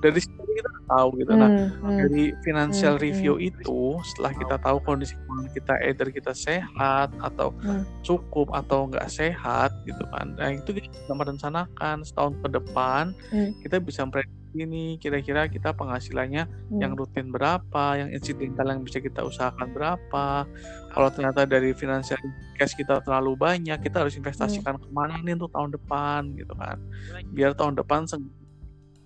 dari situ kita tahu gitu. Nah, hmm, nah, dari financial hmm, review hmm. itu setelah kita tahu kondisi keuangan kita either kita sehat atau hmm. cukup atau enggak sehat gitu kan. Nah, itu kita bisa merencanakan setahun ke depan hmm. kita bisa ini kira-kira kita penghasilannya hmm. yang rutin berapa, yang insidental yang bisa kita usahakan berapa. Kalau ternyata dari financial cash kita terlalu banyak, kita harus investasikan hmm. ke mana nih untuk tahun depan gitu kan. Biar tahun depan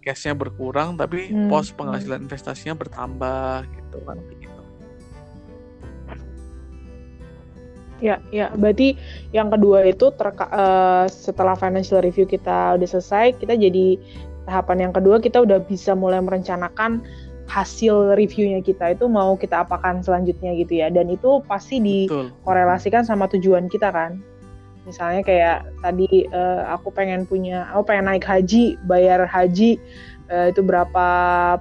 cashnya berkurang tapi hmm. pos penghasilan investasinya bertambah gitu kan gitu. Ya, ya. Berarti yang kedua itu terka uh, setelah financial review kita udah selesai, kita jadi tahapan yang kedua kita udah bisa mulai merencanakan hasil reviewnya kita itu mau kita apakan selanjutnya gitu ya. Dan itu pasti dikorelasikan sama tujuan kita kan misalnya kayak tadi uh, aku pengen punya aku pengen naik haji bayar haji uh, itu berapa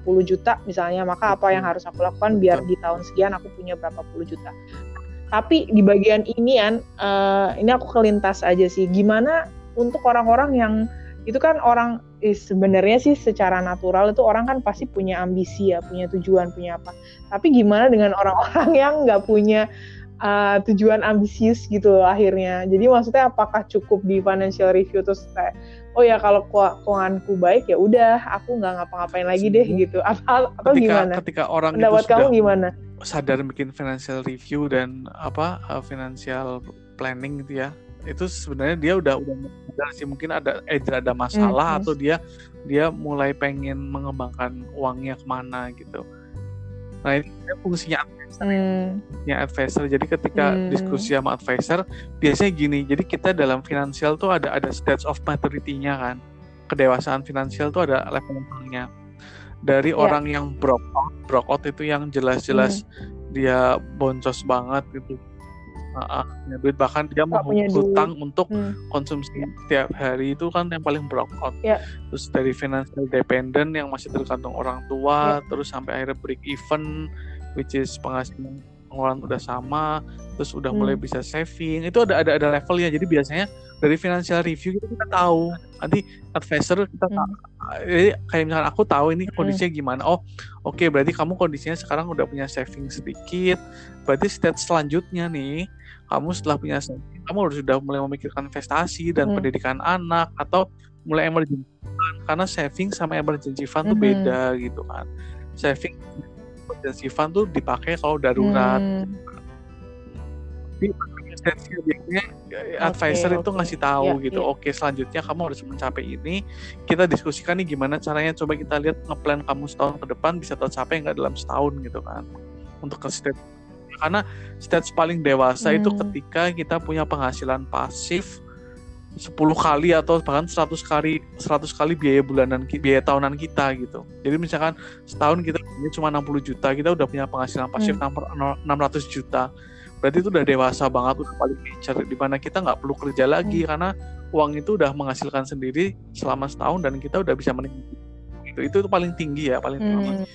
puluh juta misalnya maka apa yang harus aku lakukan biar di tahun sekian aku punya berapa puluh juta. Tapi di bagian ini kan uh, ini aku kelintas aja sih gimana untuk orang-orang yang itu kan orang eh, sebenarnya sih secara natural itu orang kan pasti punya ambisi ya punya tujuan punya apa. Tapi gimana dengan orang-orang yang nggak punya uh, tujuan ambisius gitu loh akhirnya. Jadi maksudnya apakah cukup di financial review terus kayak oh ya kalau keuanganku baik ya udah aku nggak ngapa-ngapain lagi deh gitu. Apa atau ketika, gimana? Ketika orang pendapat kamu gimana? Sadar bikin financial review dan apa uh, financial planning gitu ya. Itu sebenarnya dia udah udah sih mungkin ada eh ada masalah hmm, atau dia dia mulai pengen mengembangkan uangnya ke mana gitu. Nah ini fungsinya hmm. ya advisor. Jadi ketika hmm. diskusi sama advisor, biasanya gini. Jadi kita dalam finansial tuh ada ada stage of maturity-nya kan. Kedewasaan finansial tuh ada level-levelnya. Dari yeah. orang yang broke out, broke out itu yang jelas-jelas hmm. dia boncos banget gitu. Uh, punya duit bahkan dia mau hutang untuk hmm. konsumsi tiap hari itu kan yang paling broke out. Yeah. Terus dari financial dependent yang masih tergantung orang tua, yeah. terus sampai akhirnya break even which is penghasilan pengeluaran udah sama terus udah hmm. mulai bisa saving itu ada ada ada levelnya jadi biasanya dari financial review kita, kita tahu nanti advisor kita hmm. jadi kayak misalnya aku tahu ini hmm. kondisinya gimana oh oke okay, berarti kamu kondisinya sekarang udah punya saving sedikit berarti step selanjutnya nih kamu setelah punya saving kamu harus sudah mulai memikirkan investasi dan hmm. pendidikan anak atau mulai emergency fund karena saving sama emergency fund hmm. tuh beda gitu kan saving emergency fund tuh dipakai kalau darurat hmm. Tapi biasanya advisor okay, itu ngasih tahu yeah, gitu. Yeah. Oke, selanjutnya kamu harus mencapai ini. Kita diskusikan nih gimana caranya. Coba kita lihat ngeplan kamu setahun ke depan bisa tercapai nggak dalam setahun gitu kan. Untuk ke stage karena stage paling dewasa hmm. itu ketika kita punya penghasilan pasif 10 kali atau bahkan 100 kali 100 kali biaya bulanan biaya tahunan kita gitu. Jadi misalkan setahun kita punya cuma 60 juta, kita udah punya penghasilan pasif hmm. 600 juta. Berarti itu udah dewasa banget, udah paling mature di mana kita nggak perlu kerja lagi hmm. karena uang itu udah menghasilkan sendiri selama setahun dan kita udah bisa menikmati. Itu itu, itu paling tinggi ya, paling hmm.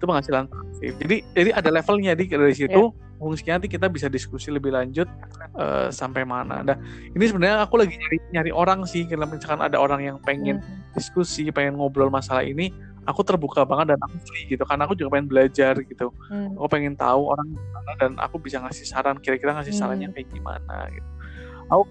Itu penghasilan pasif. Jadi jadi ada levelnya di dari situ. Yeah fungsinya nanti kita bisa diskusi lebih lanjut uh, sampai mana. Nah, ini sebenarnya aku lagi nyari nyari orang sih kalau misalkan ada orang yang pengen hmm. diskusi, pengen ngobrol masalah ini, aku terbuka banget dan aku free gitu karena aku juga pengen belajar gitu. Hmm. Aku pengen tahu orang gimana dan aku bisa ngasih saran kira-kira ngasih sarannya hmm. kayak gimana gitu. Aku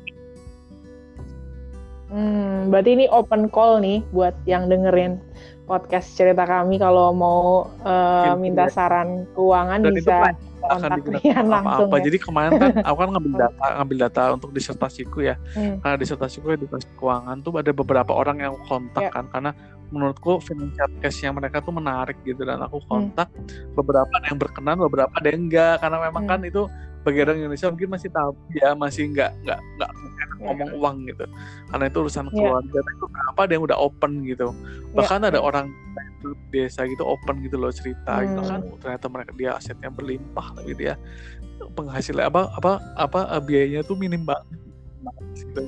Hmm, berarti ini open call nih buat yang dengerin podcast cerita kami kalau mau uh, minta saran keuangan Dan bisa akan digunakan apa-apa. Ya. Jadi kemarin kan aku kan ngambil data, ngambil data untuk disertasiku ya. Hmm. Karena disertasiku edukasi keuangan tuh ada beberapa orang yang kontak yeah. kan karena menurutku financial case-nya mereka tuh menarik gitu dan aku hmm. kontak hmm. beberapa ada yang berkenan, beberapa ada yang enggak karena memang hmm. kan itu bagi orang Indonesia mungkin masih tahu ya masih nggak nggak nggak yeah. ngomong uang gitu karena itu urusan iya. keluarga yeah. itu kenapa ada yang udah open gitu iya, bahkan yeah. ada yeah. orang desa gitu open gitu loh cerita hmm. gitu kan ternyata mereka dia asetnya berlimpah tapi dia penghasilan apa apa apa biayanya tuh minim banget gitu.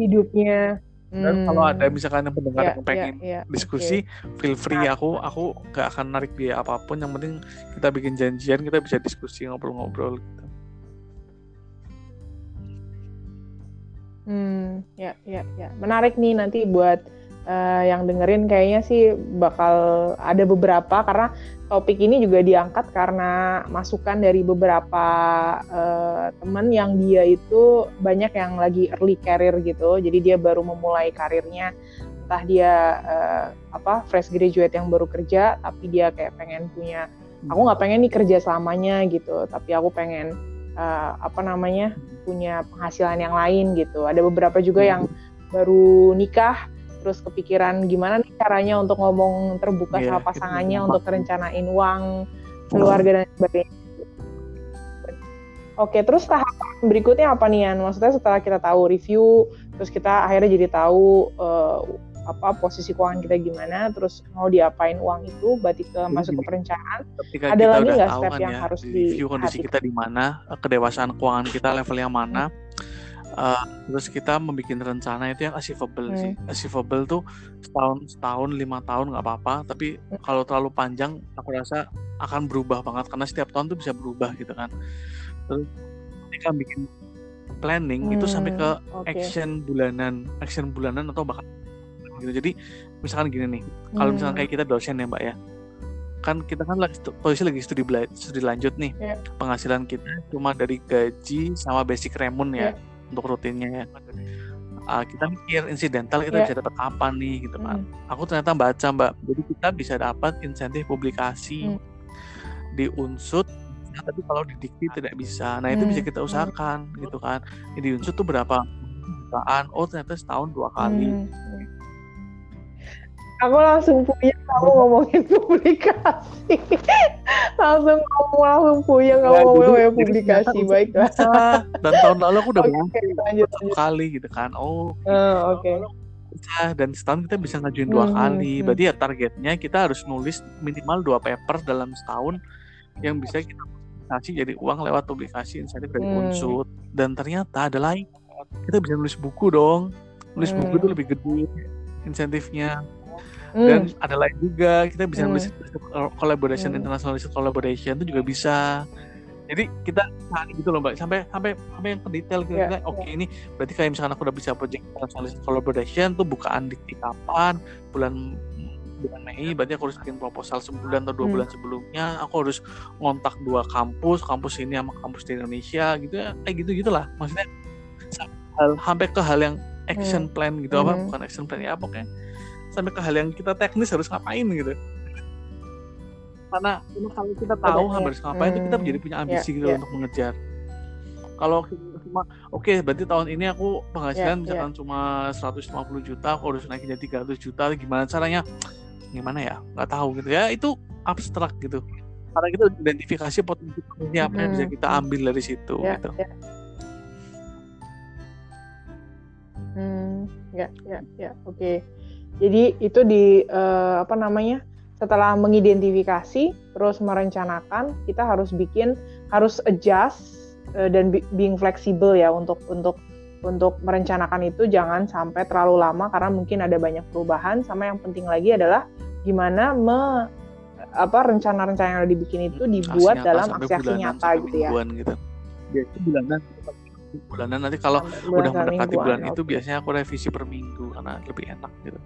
hidupnya dan hmm. kalau ada misalkan yang pendengar yeah, yang pengen yeah, yeah. diskusi, okay. feel free. Nah. Aku aku nggak akan narik biaya apa pun. Yang penting kita bikin janjian, kita bisa diskusi ngobrol-ngobrol gitu. Hmm, ya, ya, ya. Menarik nih nanti buat uh, yang dengerin kayaknya sih bakal ada beberapa karena topik ini juga diangkat karena masukan dari beberapa uh, teman yang dia itu banyak yang lagi early career gitu. Jadi dia baru memulai karirnya. Entah dia uh, apa fresh graduate yang baru kerja tapi dia kayak pengen punya aku nggak pengen nih kerja selamanya gitu. Tapi aku pengen uh, apa namanya punya penghasilan yang lain gitu. Ada beberapa juga yang baru nikah terus kepikiran gimana nih caranya untuk ngomong terbuka yeah, sama pasangannya untuk rencanain uang keluarga dan sebagainya. Oke, terus tahapan berikutnya apa nih Yan? Maksudnya setelah kita tahu review, terus kita akhirnya jadi tahu uh, apa posisi keuangan kita gimana, terus mau diapain uang itu, berarti ke masuk ke perencanaan. Ketika Ada lagi nggak step kan yang ya, harus di review kondisi kita di mana, kedewasaan keuangan kita level yang mana, hmm uh, terus kita membuat rencana itu yang achievable hmm. sih achievable tuh setahun setahun lima tahun nggak apa-apa tapi hmm. kalau terlalu panjang aku rasa akan berubah banget karena setiap tahun tuh bisa berubah gitu kan terus kita bikin planning hmm. itu sampai ke okay. action bulanan action bulanan atau bahkan gitu jadi misalkan gini nih kalau misalkan hmm. kayak kita dosen ya mbak ya kan kita kan lagi posisi lagi studi studi lanjut nih yeah. penghasilan kita cuma dari gaji sama basic remun ya yeah untuk rutinnya ya uh, kita mikir insidental kita yeah. bisa dapat apa nih gitu kan mm. aku ternyata baca mbak jadi kita bisa dapat insentif publikasi mm. di unsut nah, tapi kalau di dikti tidak bisa nah itu mm. bisa kita hmm. usahakan mm. gitu kan di unsut tuh berapa jutaan oh ternyata setahun dua kali mm aku langsung puyeng kamu ngomongin publikasi. Langsung ngomong langsung puyeng kamu ngomongin publikasi baiklah. dan tahun lalu aku udah okay, lanjut, satu kali gitu kan. Oh uh, oke. Okay. dan setahun kita bisa ngajuin dua hmm, kali. hmm. berarti ya targetnya kita harus nulis minimal dua paper dalam setahun yang bisa kita publikasi jadi uang lewat publikasi insentif dari hmm. unsur. Dan ternyata ada lain. Kita bisa nulis buku dong. Nulis hmm. buku itu lebih gede insentifnya hmm. dan ada lain juga kita bisa hmm. nulis collaboration hmm. international research collaboration itu juga bisa jadi kita nah, gitu loh mbak sampai sampai sampai yang ke detail gitu yeah, oke okay, yeah. ini berarti kayak misalkan aku udah bisa project collaboration tuh bukaan di kapan bulan bulan Mei berarti aku harus bikin proposal sebulan atau dua hmm. bulan sebelumnya aku harus ngontak dua kampus kampus ini sama kampus di Indonesia gitu ya kayak gitu gitulah maksudnya hal sampai ke hal yang action hmm. plan gitu hmm. apa bukan action plan ya pokoknya sampai ke hal yang kita teknis harus ngapain gitu karena kalau kita tahu ya. harus ngapain hmm. itu kita menjadi punya ambisi yeah, gitu yeah. untuk mengejar kalau cuma oke okay, berarti tahun ini aku penghasilan yeah, misalkan yeah. cuma 150 juta aku harus naikin jadi 300 juta gimana caranya gimana ya nggak tahu gitu ya itu abstrak gitu karena kita identifikasi potensi potensi apa yang bisa hmm, kita hmm. ambil dari situ ya, gitu ya. hmm ya ya ya oke okay. Jadi itu di uh, apa namanya setelah mengidentifikasi terus merencanakan kita harus bikin harus adjust uh, dan being fleksibel ya untuk untuk untuk merencanakan itu jangan sampai terlalu lama karena mungkin ada banyak perubahan sama yang penting lagi adalah gimana me apa rencana-rencana yang udah dibikin itu dibuat aksi dalam aksi-aksi nyata gitu ya. Gitu. Ya itu bulanan bulanan nanti kalau bulan udah mendekati bulan itu okay. biasanya aku revisi per minggu karena lebih enak gitu.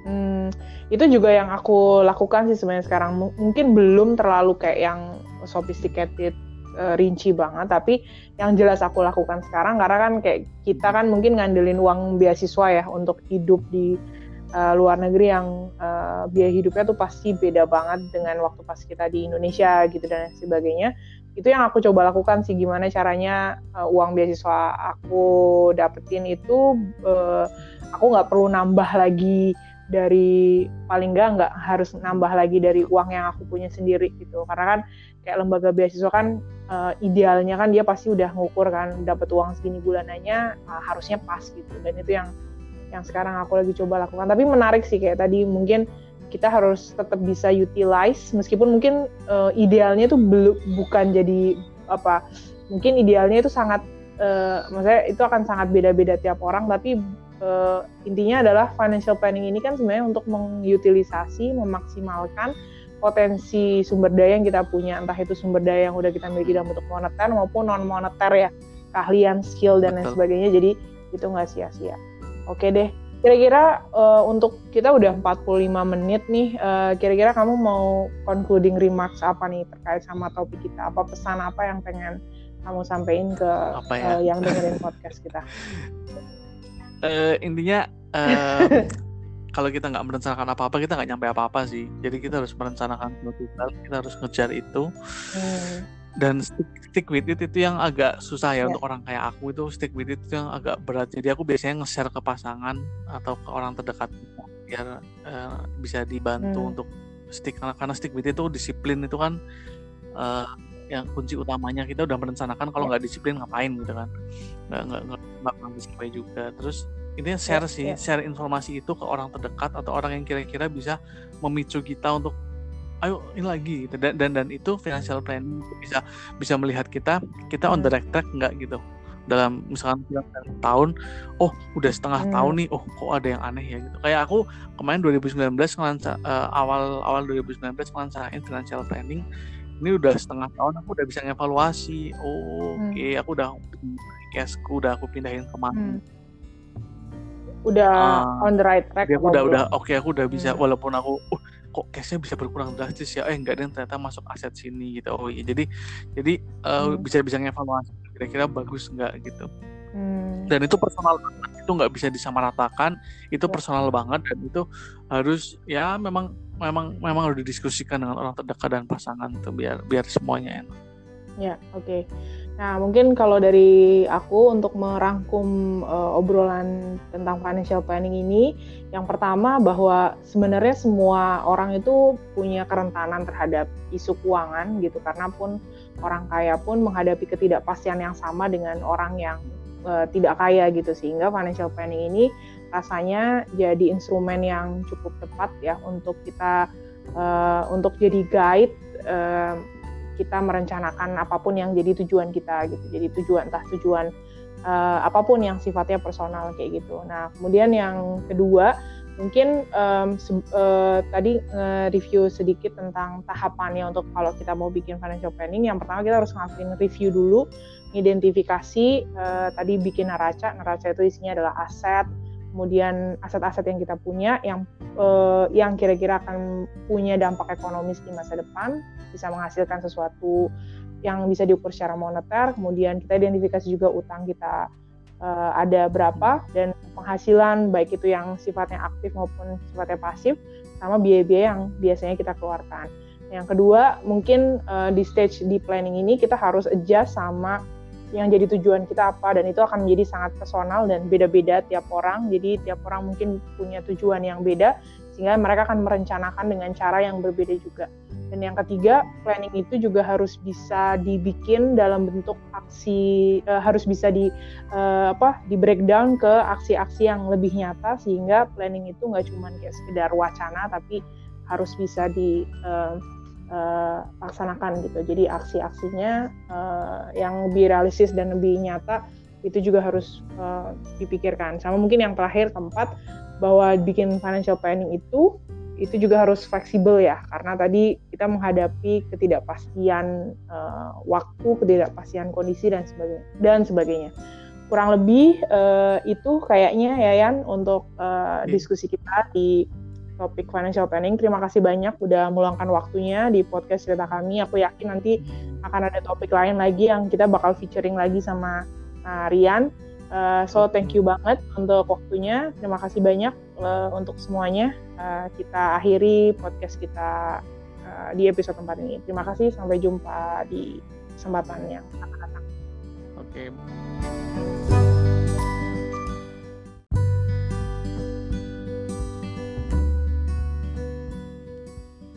Hmm, itu juga yang aku lakukan sih sebenarnya sekarang. M mungkin belum terlalu kayak yang sophisticated uh, rinci banget, tapi yang jelas aku lakukan sekarang karena kan kayak kita kan mungkin ngandelin uang beasiswa ya untuk hidup di uh, luar negeri yang uh, biaya hidupnya tuh pasti beda banget dengan waktu pas kita di Indonesia gitu dan sebagainya. Itu yang aku coba lakukan sih gimana caranya uh, uang beasiswa aku dapetin itu uh, aku nggak perlu nambah lagi dari paling nggak nggak harus nambah lagi dari uang yang aku punya sendiri gitu. Karena kan kayak lembaga beasiswa kan uh, idealnya kan dia pasti udah ngukur kan dapat uang segini bulanannya uh, harusnya pas gitu. Dan itu yang yang sekarang aku lagi coba lakukan. Tapi menarik sih kayak tadi mungkin kita harus tetap bisa utilize meskipun mungkin uh, idealnya itu belum bukan jadi apa mungkin idealnya itu sangat uh, maksudnya itu akan sangat beda-beda tiap orang tapi uh, intinya adalah financial planning ini kan sebenarnya untuk mengutilisasi, memaksimalkan potensi sumber daya yang kita punya, entah itu sumber daya yang udah kita miliki dalam bentuk moneter maupun non moneter ya, keahlian, skill dan lain sebagainya. Jadi itu nggak sia-sia. Oke deh. Kira-kira uh, untuk kita udah 45 menit nih, uh, kira-kira kamu mau concluding remarks apa nih terkait sama topik kita? Apa pesan apa yang pengen kamu sampaikan ke ya? uh, yang dengerin podcast kita? Uh, intinya uh, kalau kita nggak merencanakan apa-apa kita nggak nyampe apa-apa sih jadi kita harus merencanakan hal kita harus ngejar itu hmm. dan stick, stick with it itu yang agak susah ya yeah. untuk orang kayak aku itu stick with it itu yang agak berat jadi aku biasanya nge-share ke pasangan atau ke orang terdekat biar uh, bisa dibantu hmm. untuk stick karena, karena stick with it itu disiplin itu kan uh, yang kunci utamanya kita udah merencanakan kalau ya. nggak disiplin ngapain gitu kan nggak nggak nggak sampai juga terus intinya ya, share sih yeah. share informasi itu ke orang terdekat atau orang yang kira-kira bisa memicu kita untuk ayo ini lagi gitu dan dan, dan itu financial planning bisa bisa melihat kita kita on the hmm. right track nggak gitu dalam misalkan tahun oh udah setengah hmm. tahun nih oh kok ada yang aneh ya gitu kayak aku kemarin 2019 ngelancar uh, awal awal 2019 ngelancarin financial planning ini udah setengah tahun aku udah bisa ngevaluasi oh hmm. oke okay, aku udah cashku udah aku pindahin ke mana hmm. udah uh, on the right track aku udah udah oke okay, aku udah bisa hmm. walaupun aku uh, kok cashnya bisa berkurang drastis ya eh enggak ada ternyata masuk aset sini gitu oh iya jadi jadi uh, hmm. bisa bisa ngevaluasi kira-kira bagus nggak gitu hmm. dan itu personal banget itu nggak bisa disamaratakan itu ya. personal banget dan itu harus ya memang memang memang harus didiskusikan dengan orang terdekat dan pasangan tuh biar biar semuanya enak. Ya, oke. Okay. Nah, mungkin kalau dari aku untuk merangkum uh, obrolan tentang financial planning ini, yang pertama bahwa sebenarnya semua orang itu punya kerentanan terhadap isu keuangan gitu karena pun orang kaya pun menghadapi ketidakpastian yang sama dengan orang yang uh, tidak kaya gitu. Sehingga financial planning ini rasanya jadi instrumen yang cukup tepat ya untuk kita uh, untuk jadi guide uh, kita merencanakan apa pun yang jadi tujuan kita gitu. Jadi tujuan entah tujuan uh, apa pun yang sifatnya personal kayak gitu. Nah kemudian yang kedua Mungkin um, uh, tadi nge-review sedikit tentang tahapannya untuk kalau kita mau bikin financial planning. Yang pertama kita harus ngelakuin review dulu, identifikasi uh, tadi bikin neraca. Neraca itu isinya adalah aset, kemudian aset-aset yang kita punya yang uh, yang kira-kira akan punya dampak ekonomis di masa depan, bisa menghasilkan sesuatu yang bisa diukur secara moneter. Kemudian kita identifikasi juga utang kita uh, ada berapa dan penghasilan baik itu yang sifatnya aktif maupun sifatnya pasif sama biaya-biaya yang biasanya kita keluarkan. Yang kedua, mungkin uh, di stage di planning ini kita harus adjust sama yang jadi tujuan kita apa dan itu akan menjadi sangat personal dan beda-beda tiap orang. Jadi tiap orang mungkin punya tujuan yang beda sehingga mereka akan merencanakan dengan cara yang berbeda juga. Dan yang ketiga, planning itu juga harus bisa dibikin dalam bentuk aksi, uh, harus bisa di uh, apa, di breakdown ke aksi-aksi yang lebih nyata sehingga planning itu nggak cuma kayak sekedar wacana, tapi harus bisa di uh, uh, laksanakan gitu. Jadi aksi-aksinya uh, yang lebih realistis dan lebih nyata itu juga harus uh, dipikirkan. Sama mungkin yang terakhir keempat bahwa bikin financial planning itu itu juga harus fleksibel ya karena tadi kita menghadapi ketidakpastian uh, waktu, ketidakpastian kondisi dan sebagainya dan sebagainya. Kurang lebih uh, itu kayaknya Yayan untuk uh, diskusi kita di topik financial planning. Terima kasih banyak udah meluangkan waktunya di podcast cerita kami. Aku yakin nanti akan ada topik lain lagi yang kita bakal featuring lagi sama uh, Rian. Uh, so thank you banget untuk waktunya. Terima kasih banyak uh, untuk semuanya. Uh, kita akhiri podcast kita uh, di episode tempat ini. Terima kasih. Sampai jumpa di kesempatan yang akan datang. Oke. Okay.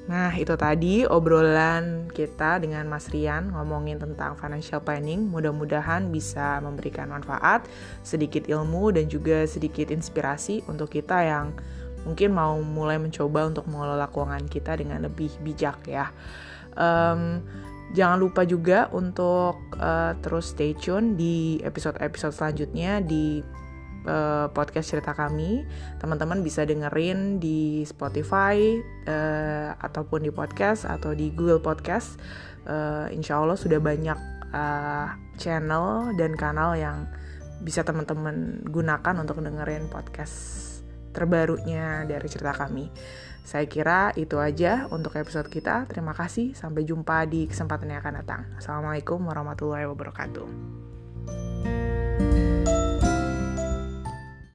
Nah, itu tadi obrolan kita dengan Mas Rian ngomongin tentang financial planning. Mudah-mudahan bisa memberikan manfaat, sedikit ilmu, dan juga sedikit inspirasi untuk kita yang mungkin mau mulai mencoba untuk mengelola keuangan kita dengan lebih bijak ya. Um, jangan lupa juga untuk uh, terus stay tune di episode-episode selanjutnya di uh, podcast cerita kami. Teman-teman bisa dengerin di Spotify uh, ataupun di podcast atau di Google Podcast. Uh, insya Allah sudah banyak uh, channel dan kanal yang bisa teman-teman gunakan untuk dengerin podcast terbarunya dari cerita kami. Saya kira itu aja untuk episode kita. Terima kasih. Sampai jumpa di kesempatan yang akan datang. Assalamualaikum warahmatullahi wabarakatuh.